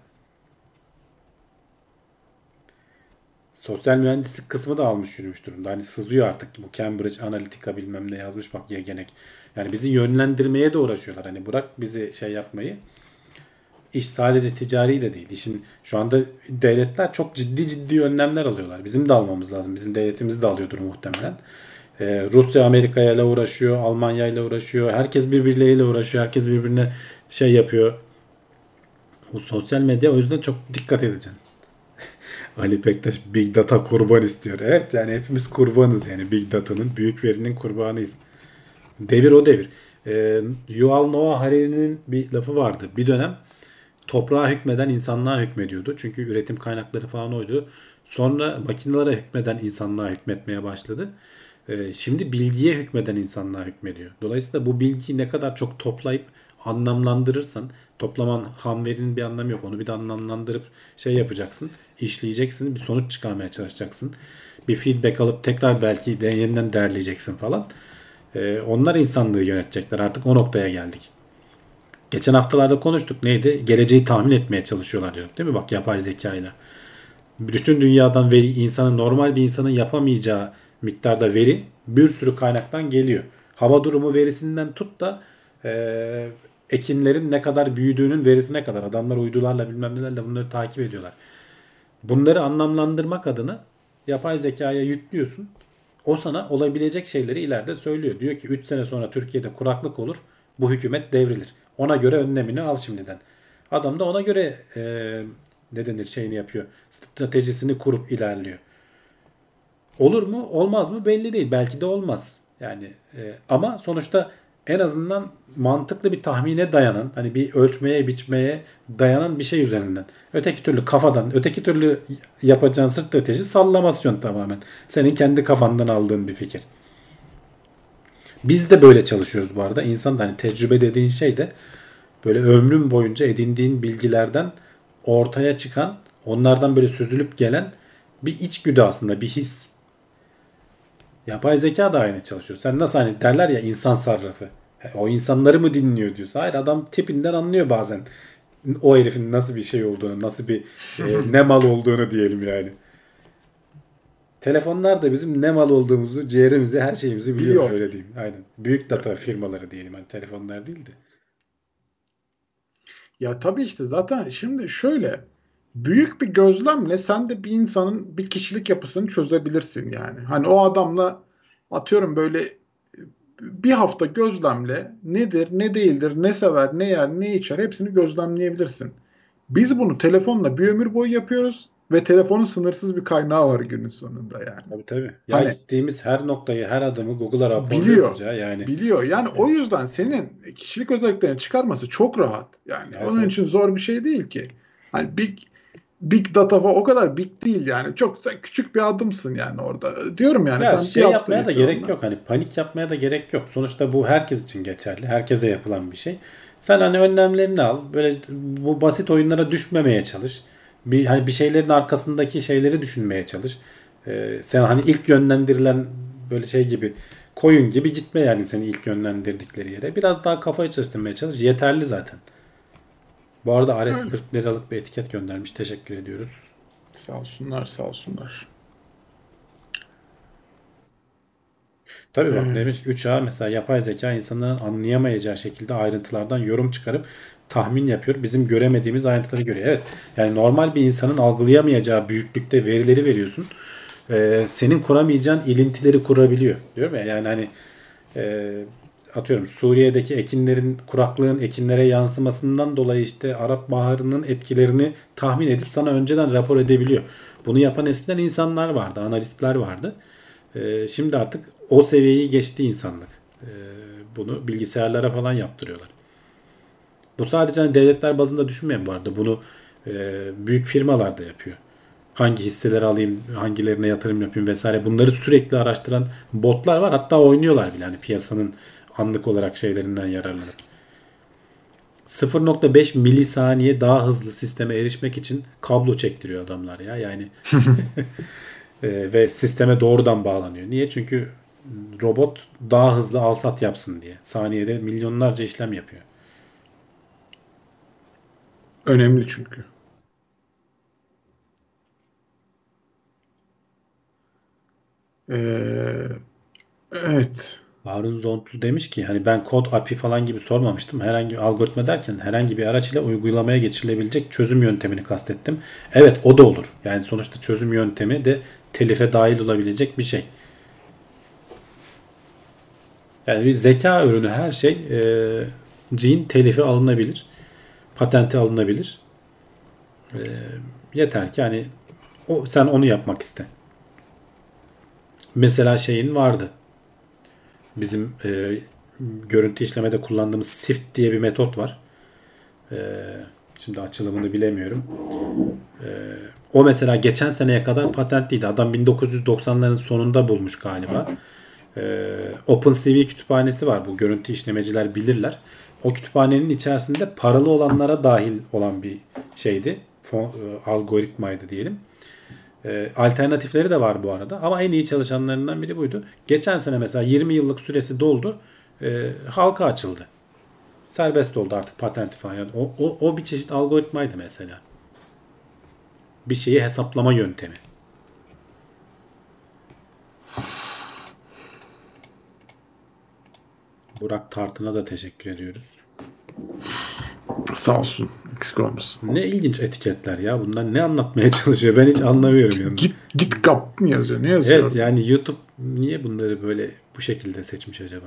Sosyal mühendislik kısmı da almış yürümüş durumda. Hani sızıyor artık bu Cambridge Analytica bilmem ne yazmış bak yegenek. Yani bizi yönlendirmeye de uğraşıyorlar. Hani bırak bizi şey yapmayı. İş sadece ticari de değil. İşin şu anda devletler çok ciddi ciddi önlemler alıyorlar. Bizim de almamız lazım. Bizim devletimiz de alıyordur muhtemelen. Ee, Rusya Amerika ile uğraşıyor. Almanya ile uğraşıyor. Herkes birbirleriyle uğraşıyor. Herkes birbirine şey yapıyor. Bu sosyal medya o yüzden çok dikkat edeceksin. Ali Bektaş Big Data kurban istiyor. Evet yani hepimiz kurbanız yani Big Data'nın büyük verinin kurbanıyız. Devir o devir. Ee, Yuval Noah Harari'nin bir lafı vardı. Bir dönem toprağa hükmeden insanlığa hükmediyordu. Çünkü üretim kaynakları falan oydu. Sonra makinelere hükmeden insanlığa hükmetmeye başladı. Ee, şimdi bilgiye hükmeden insanlığa hükmediyor. Dolayısıyla bu bilgiyi ne kadar çok toplayıp anlamlandırırsan toplaman ham verinin bir anlamı yok. Onu bir de anlamlandırıp şey yapacaksın. İşleyeceksin. Bir sonuç çıkarmaya çalışacaksın. Bir feedback alıp tekrar belki de yeniden değerleyeceksin falan. Ee, onlar insanlığı yönetecekler. Artık o noktaya geldik. Geçen haftalarda konuştuk. Neydi? Geleceği tahmin etmeye çalışıyorlar diyorduk değil mi? Bak yapay zeka ile. Bütün dünyadan veri insanın normal bir insanın yapamayacağı miktarda veri bir sürü kaynaktan geliyor. Hava durumu verisinden tut da e, ekinlerin ne kadar büyüdüğünün verisine kadar adamlar uydularla bilmem nelerle bunları takip ediyorlar. Bunları anlamlandırmak adına yapay zekaya yüklüyorsun. O sana olabilecek şeyleri ileride söylüyor. Diyor ki 3 sene sonra Türkiye'de kuraklık olur. Bu hükümet devrilir. Ona göre önlemini al şimdiden. Adam da ona göre e, ne denir şeyini yapıyor. Stratejisini kurup ilerliyor. Olur mu olmaz mı belli değil. Belki de olmaz. Yani e, ama sonuçta en azından mantıklı bir tahmine dayanan hani bir ölçmeye biçmeye dayanan bir şey üzerinden. Öteki türlü kafadan öteki türlü yapacağın strateji sallamasyon tamamen. Senin kendi kafandan aldığın bir fikir. Biz de böyle çalışıyoruz bu arada. İnsan da hani tecrübe dediğin şey de böyle ömrün boyunca edindiğin bilgilerden ortaya çıkan onlardan böyle süzülüp gelen bir içgüdü aslında bir his. Yapay zeka da aynı çalışıyor. Sen nasıl hani derler ya insan sarrafı. O insanları mı dinliyor diyorsa. Hayır adam tipinden anlıyor bazen. O herifin nasıl bir şey olduğunu, nasıl bir e, ne mal olduğunu diyelim yani. Telefonlar da bizim ne mal olduğumuzu, ciğerimizi, her şeyimizi biliyor. Biliyor. Öyle diyeyim. Aynen. Büyük data firmaları diyelim. Yani telefonlar değil de. Ya tabii işte zaten şimdi şöyle büyük bir gözlemle sen de bir insanın bir kişilik yapısını çözebilirsin yani. Hani o adamla atıyorum böyle bir hafta gözlemle nedir, ne değildir, ne sever, ne yer, ne içer hepsini gözlemleyebilirsin. Biz bunu telefonla bir ömür boyu yapıyoruz ve telefonun sınırsız bir kaynağı var günün sonunda yani. Tabii tabii. Ya Hani- gittiğimiz her noktayı, her adımı Google'a raporluyoruz ya. Yani Biliyor. Yani o yüzden senin kişilik özelliklerini çıkarması çok rahat. Yani Evet, onun evet. için zor bir şey değil ki. Hani big big data o kadar big değil yani. Çok sen küçük bir adımsın yani orada. Diyorum yani ya sen şey yapmaya da gerek ona. yok. Hani panik yapmaya da gerek yok. Sonuçta bu herkes için geçerli. Herkese yapılan bir şey. Sen hani önlemlerini al. Böyle bu basit oyunlara düşmemeye çalış. Bir hani bir şeylerin arkasındaki şeyleri düşünmeye çalış. Ee, sen hani ilk yönlendirilen böyle şey gibi koyun gibi gitme yani seni ilk yönlendirdikleri yere. Biraz daha kafayı çalıştırmaya çalış. Yeterli zaten. Bu arada Ares 40 liralık bir etiket göndermiş. Teşekkür ediyoruz. Sağ olsunlar sağ olsunlar. Tabii bak Hmm. demiş 3A mesela yapay zeka insanların anlayamayacağı şekilde ayrıntılardan yorum çıkarıp tahmin yapıyor. Bizim göremediğimiz ayrıntıları görüyor. Evet. Yani normal bir insanın algılayamayacağı büyüklükte verileri veriyorsun. Ee, senin kuramayacağın ilintileri kurabiliyor. Diyorum ya yani hani e, atıyorum Suriye'deki ekinlerin kuraklığın ekinlere yansımasından dolayı işte Arap Baharı'nın etkilerini tahmin edip sana önceden rapor edebiliyor. Bunu yapan eskiden insanlar vardı, analistler vardı. Ee, şimdi artık o seviyeyi geçti insanlık. Ee, bunu bilgisayarlara falan yaptırıyorlar. Bu sadece hani devletler bazında düşünmeyin bu arada. Bunu e, büyük firmalar da yapıyor. Hangi hisseleri alayım, hangilerine yatırım yapayım vesaire. Bunları sürekli araştıran botlar var. Hatta oynuyorlar bile hani piyasanın anlık olarak şeylerinden yararlanıp. 0.5 milisaniye daha hızlı sisteme erişmek için kablo çektiriyor adamlar ya. Yani e, ve sisteme doğrudan bağlanıyor. Niye? Çünkü robot daha hızlı alsat yapsın diye. Saniyede milyonlarca işlem yapıyor. Önemli çünkü. Ee, evet. Harun Zontlu demiş ki hani ben kod API falan gibi sormamıştım. Herhangi bir algoritma derken herhangi bir araç ile uygulamaya geçirilebilecek çözüm yöntemini kastettim. Evet o da olur. Yani sonuçta çözüm yöntemi de telife dahil olabilecek bir şey. Yani bir zeka ürünü her şey e, telifi alınabilir. Patenti alınabilir. E, yeter ki hani o, sen onu yapmak iste. Mesela şeyin vardı bizim e, görüntü işlemede kullandığımız SIFT diye bir metot var. E, şimdi açılımını bilemiyorum. E, o mesela geçen seneye kadar patentliydi. Adam 1990'ların sonunda bulmuş galiba. E, OpenCV kütüphanesi var. Bu görüntü işlemeciler bilirler. O kütüphanenin içerisinde paralı olanlara dahil olan bir şeydi. Fon, e, algoritmaydı diyelim. E, alternatifleri de var bu arada. Ama en iyi çalışanlarından biri buydu. Geçen sene mesela 20 yıllık süresi doldu. E, halka açıldı. Serbest oldu artık patenti falan. Yani o, o, o bir çeşit algoritmaydı mesela. Bir şeyi hesaplama yöntemi. Burak Tartın'a da teşekkür ediyoruz. Sağ olsun. Eksik olmasın. Ne ilginç etiketler ya. Bunlar ne anlatmaya çalışıyor? Ben hiç anlamıyorum yani. Git git kap mı yazıyor? Ne yazıyor? Evet yani YouTube niye bunları böyle bu şekilde seçmiş acaba?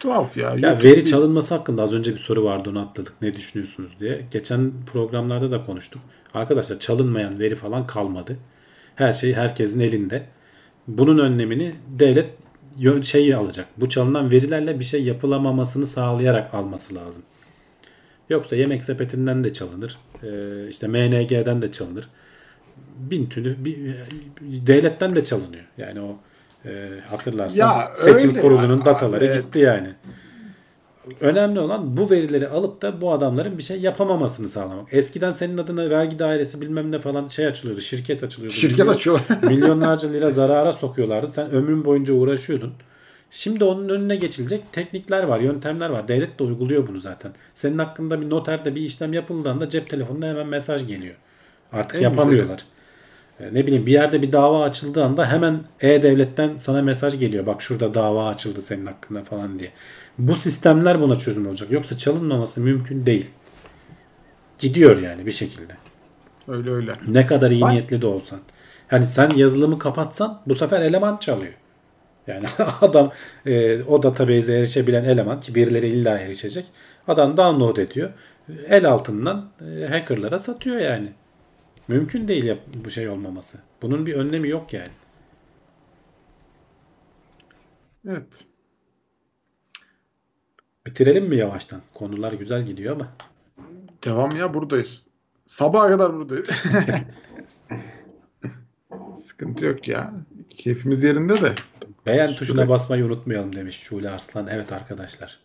Tuhaf ya. Ya YouTube veri çalınması hakkında az önce bir soru vardı onu atladık. Ne düşünüyorsunuz diye. Geçen programlarda da konuştuk. Arkadaşlar çalınmayan veri falan kalmadı. Her şey herkesin elinde. Bunun önlemini devlet şeyi alacak. Bu çalınan verilerle bir şey yapılamamasını sağlayarak alması lazım. Yoksa yemek sepetinden de çalınır. Ee, işte MNG'den de çalınır. Bin türlü bir, devletten de çalınıyor. Yani o e, hatırlarsan Ya seçim kurulunun dataları gitti yani. Önemli olan bu verileri alıp da bu adamların bir şey yapamamasını sağlamak. Eskiden senin adına vergi dairesi bilmem ne falan şey açılıyordu, şirket açılıyordu. Şirket Milyon- açıyorlar. milyonlarca lira zarara sokuyorlardı. Sen ömrün boyunca uğraşıyordun. Şimdi onun önüne geçilecek teknikler var, yöntemler var. Devlet de uyguluyor bunu zaten. Senin hakkında bir noterde bir işlem yapıldığında cep telefonuna hemen mesaj geliyor. Artık En yapamıyorlar. E, ne bileyim bir yerde bir dava açıldığı anda hemen E-Devlet'ten sana mesaj geliyor. Bak şurada dava açıldı senin hakkında falan diye. Bu sistemler buna çözüm olacak. Yoksa çalınmaması mümkün değil. Gidiyor yani bir şekilde. Öyle öyle. Ne kadar iyi Ben- niyetli de olsan. Hani sen yazılımı kapatsan bu sefer eleman çalıyor. Yani adam e, o database'e erişebilen eleman ki birileri illa erişecek. Adam download ediyor. El altından e, hackerlara satıyor yani. Mümkün değil yap- bu şey olmaması. Bunun bir önlemi yok yani. Evet. Bitirelim mi yavaştan? Konular güzel gidiyor ama. Devam ya buradayız. Sabaha kadar buradayız. Sıkıntı yok ya. Keyfimiz yerinde de. Beğen tuşuna basmayı unutmayalım demiş Şule Arslan. Evet arkadaşlar.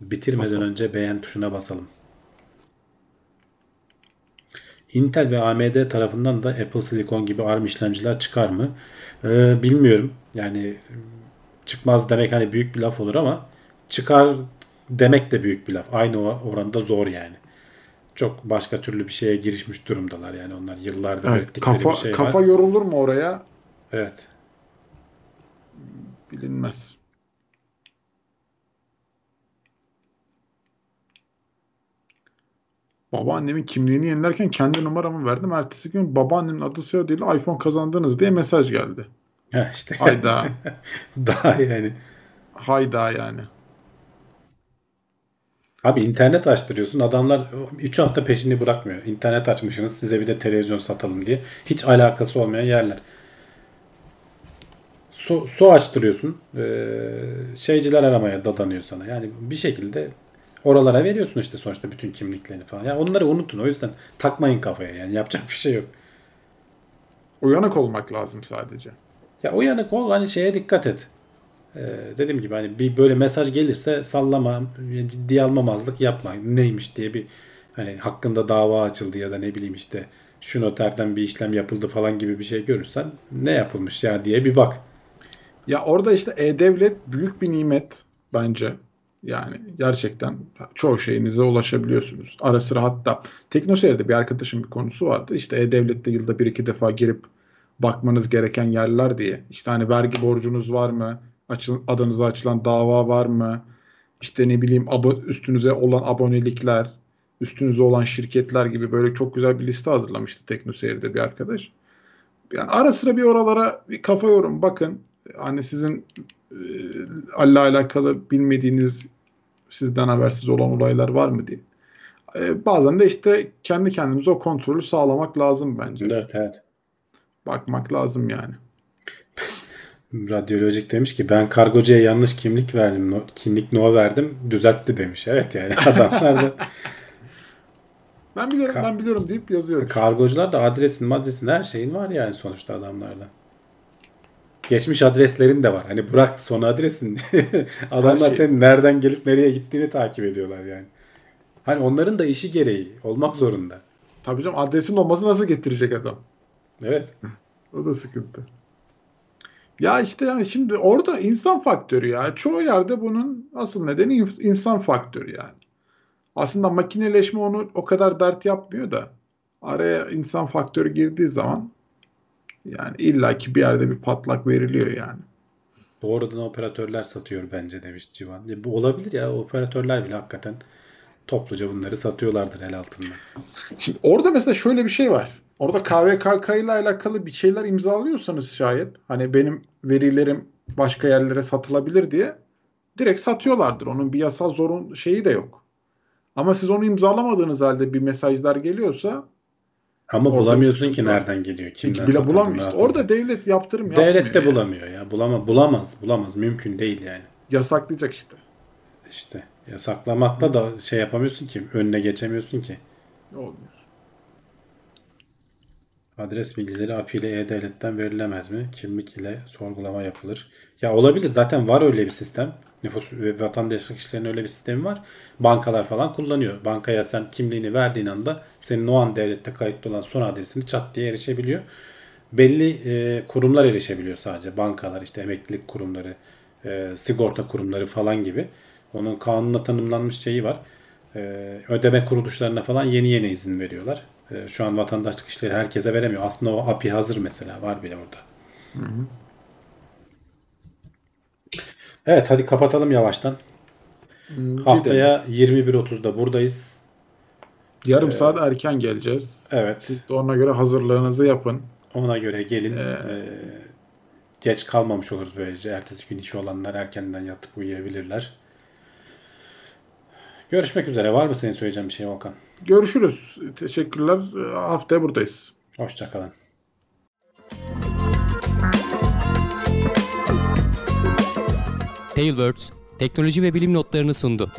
Bitirmeden Basalım. önce beğen tuşuna basalım. Intel ve AMD tarafından da Apple Silicon gibi ARM işlemciler çıkar mı? Ee, bilmiyorum. Yani çıkmaz demek hani büyük bir laf olur ama çıkar demek de büyük bir laf. Aynı oranda zor yani. Çok başka türlü bir şeye girişmiş durumdalar yani onlar yıllardır Evet, ürettikleri kafa bir şey kafa var. yorulur mu oraya? Evet. Bilinmez. Babaannemin kimliğini yenilerken kendi numaramı verdim. Ertesi gün babaannemin adı soyadıyla iPhone kazandınız diye mesaj geldi. Ha işte. Hayda. Daha yani. Hayda yani. Abi internet açtırıyorsun. Adamlar 3 hafta peşini bırakmıyor. İnternet açmışsınız size bir de televizyon satalım diye. Hiç alakası olmayan yerler. Su, su açtırıyorsun. Ee, şeyciler aramaya dadanıyor sana. Yani bir şekilde oralara veriyorsun işte sonuçta bütün kimliklerini falan. Yani onları unutun. O yüzden takmayın kafaya. Yani yapacak bir şey yok. Uyanık olmak lazım sadece. Ya uyanık ol hani şeye dikkat et. Ee, dediğim gibi hani bir böyle mesaj gelirse sallama, ciddiye almamazlık yapma. Neymiş diye bir hani hakkında dava açıldı ya da ne bileyim işte şu noterden bir işlem yapıldı falan gibi bir şey görürsen ne yapılmış ya diye bir bak. Ya orada işte e-devlet büyük bir nimet bence. Yani gerçekten çoğu şeyinize ulaşabiliyorsunuz. Ara sıra hatta Teknoseyir'de bir arkadaşım bir konusu vardı. İşte e-devlette yılda bir iki defa girip bakmanız gereken yerler diye. İşte hani vergi borcunuz var mı? Açıl, adınıza açılan dava var mı? İşte ne bileyim abo- üstünüze olan abonelikler, üstünüze olan şirketler gibi böyle çok güzel bir liste hazırlamıştı Teknoseyir'de bir arkadaş. Yani ara sıra bir oralara bir kafa yorum bakın. Hani sizin e, Allah alakalı bilmediğiniz sizden habersiz olan olaylar var mı diye. E, bazen de işte kendi kendimize o kontrolü sağlamak lazım bence. Evet evet. Bakmak lazım yani. Radyolojik demiş ki ben kargocuya yanlış kimlik verdim. No, kimlik no verdim. Düzeltti demiş. Evet yani adamlar da Ben biliyorum Ka- ben biliyorum deyip yazıyorum. Kargocular da adresin adresin her şeyin var yani sonuçta adamlarda. Geçmiş adreslerin de var. Hani bırak son adresin. Adamlar şey. senin nereden gelip nereye gittiğini takip ediyorlar yani. Hani onların da işi gereği olmak zorunda. Tabii canım adresin olması nasıl getirecek adam? Evet. O da sıkıntı. Ya işte yani şimdi orada insan faktörü ya. Çoğu yerde bunun asıl nedeni in- insan faktörü yani. Aslında makineleşme onu o kadar dert yapmıyor da araya insan faktörü girdiği zaman yani illaki bir yerde bir patlak veriliyor yani. Doğrudan operatörler satıyor bence demiş Civan. Ya bu olabilir ya operatörler bile hakikaten topluca bunları satıyorlardır el altından. Şimdi orada mesela şöyle bir şey var. Orada KVKK ile alakalı bir şeyler imzalıyorsanız şayet hani benim verilerim başka yerlere satılabilir diye direkt satıyorlardır. Onun bir yasal zorun şeyi de yok. Ama siz onu imzalamadığınız halde bir mesajlar geliyorsa Ama bulamıyorsun ki nereden geliyor. Kimden bile bulamıyor. İşte orada devlet yaptırım yapmıyor. Devlet de yani. bulamıyor ya. Bulama, bulamaz. Bulamaz. Mümkün değil yani. Yasaklayacak işte. İşte yasaklamakla da şey yapamıyorsun ki. Önüne geçemiyorsun ki. Olmuyor. Adres bilgileri API ile E-Devlet'ten verilemez mi? Kimlik ile sorgulama yapılır. Ya olabilir. Zaten var öyle bir sistem. Nüfus ve vatandaşlık işlerinin öyle bir sistemi var. Bankalar falan kullanıyor. Bankaya sen kimliğini verdiğin anda senin o an devlette kayıtlı olan son adresini çat diye erişebiliyor. Belli e, kurumlar erişebiliyor sadece. Bankalar, işte emeklilik kurumları, e, sigorta kurumları falan gibi. Onun kanunla tanımlanmış şeyi var. E, ödeme kuruluşlarına falan yeni yeni izin veriyorlar. E, şu an vatandaşlık işleri herkese veremiyor. Aslında o API hazır mesela. Var bile orada. Evet hadi kapatalım yavaştan. Gidelim. Haftaya 21.30'da buradayız. Yarım saat erken geleceğiz. Evet. Siz de ona göre hazırlığınızı yapın. Ona göre gelin. Ee, geç kalmamış oluruz böylece. Ertesi gün işi olanlar erkenden yatıp uyuyabilirler. Görüşmek üzere. Var mı senin söyleyeceğin bir şey Volkan? Görüşürüz. Teşekkürler. Haftaya buradayız. Hoşçakalın. Tailwords teknoloji ve bilim notlarını sundu.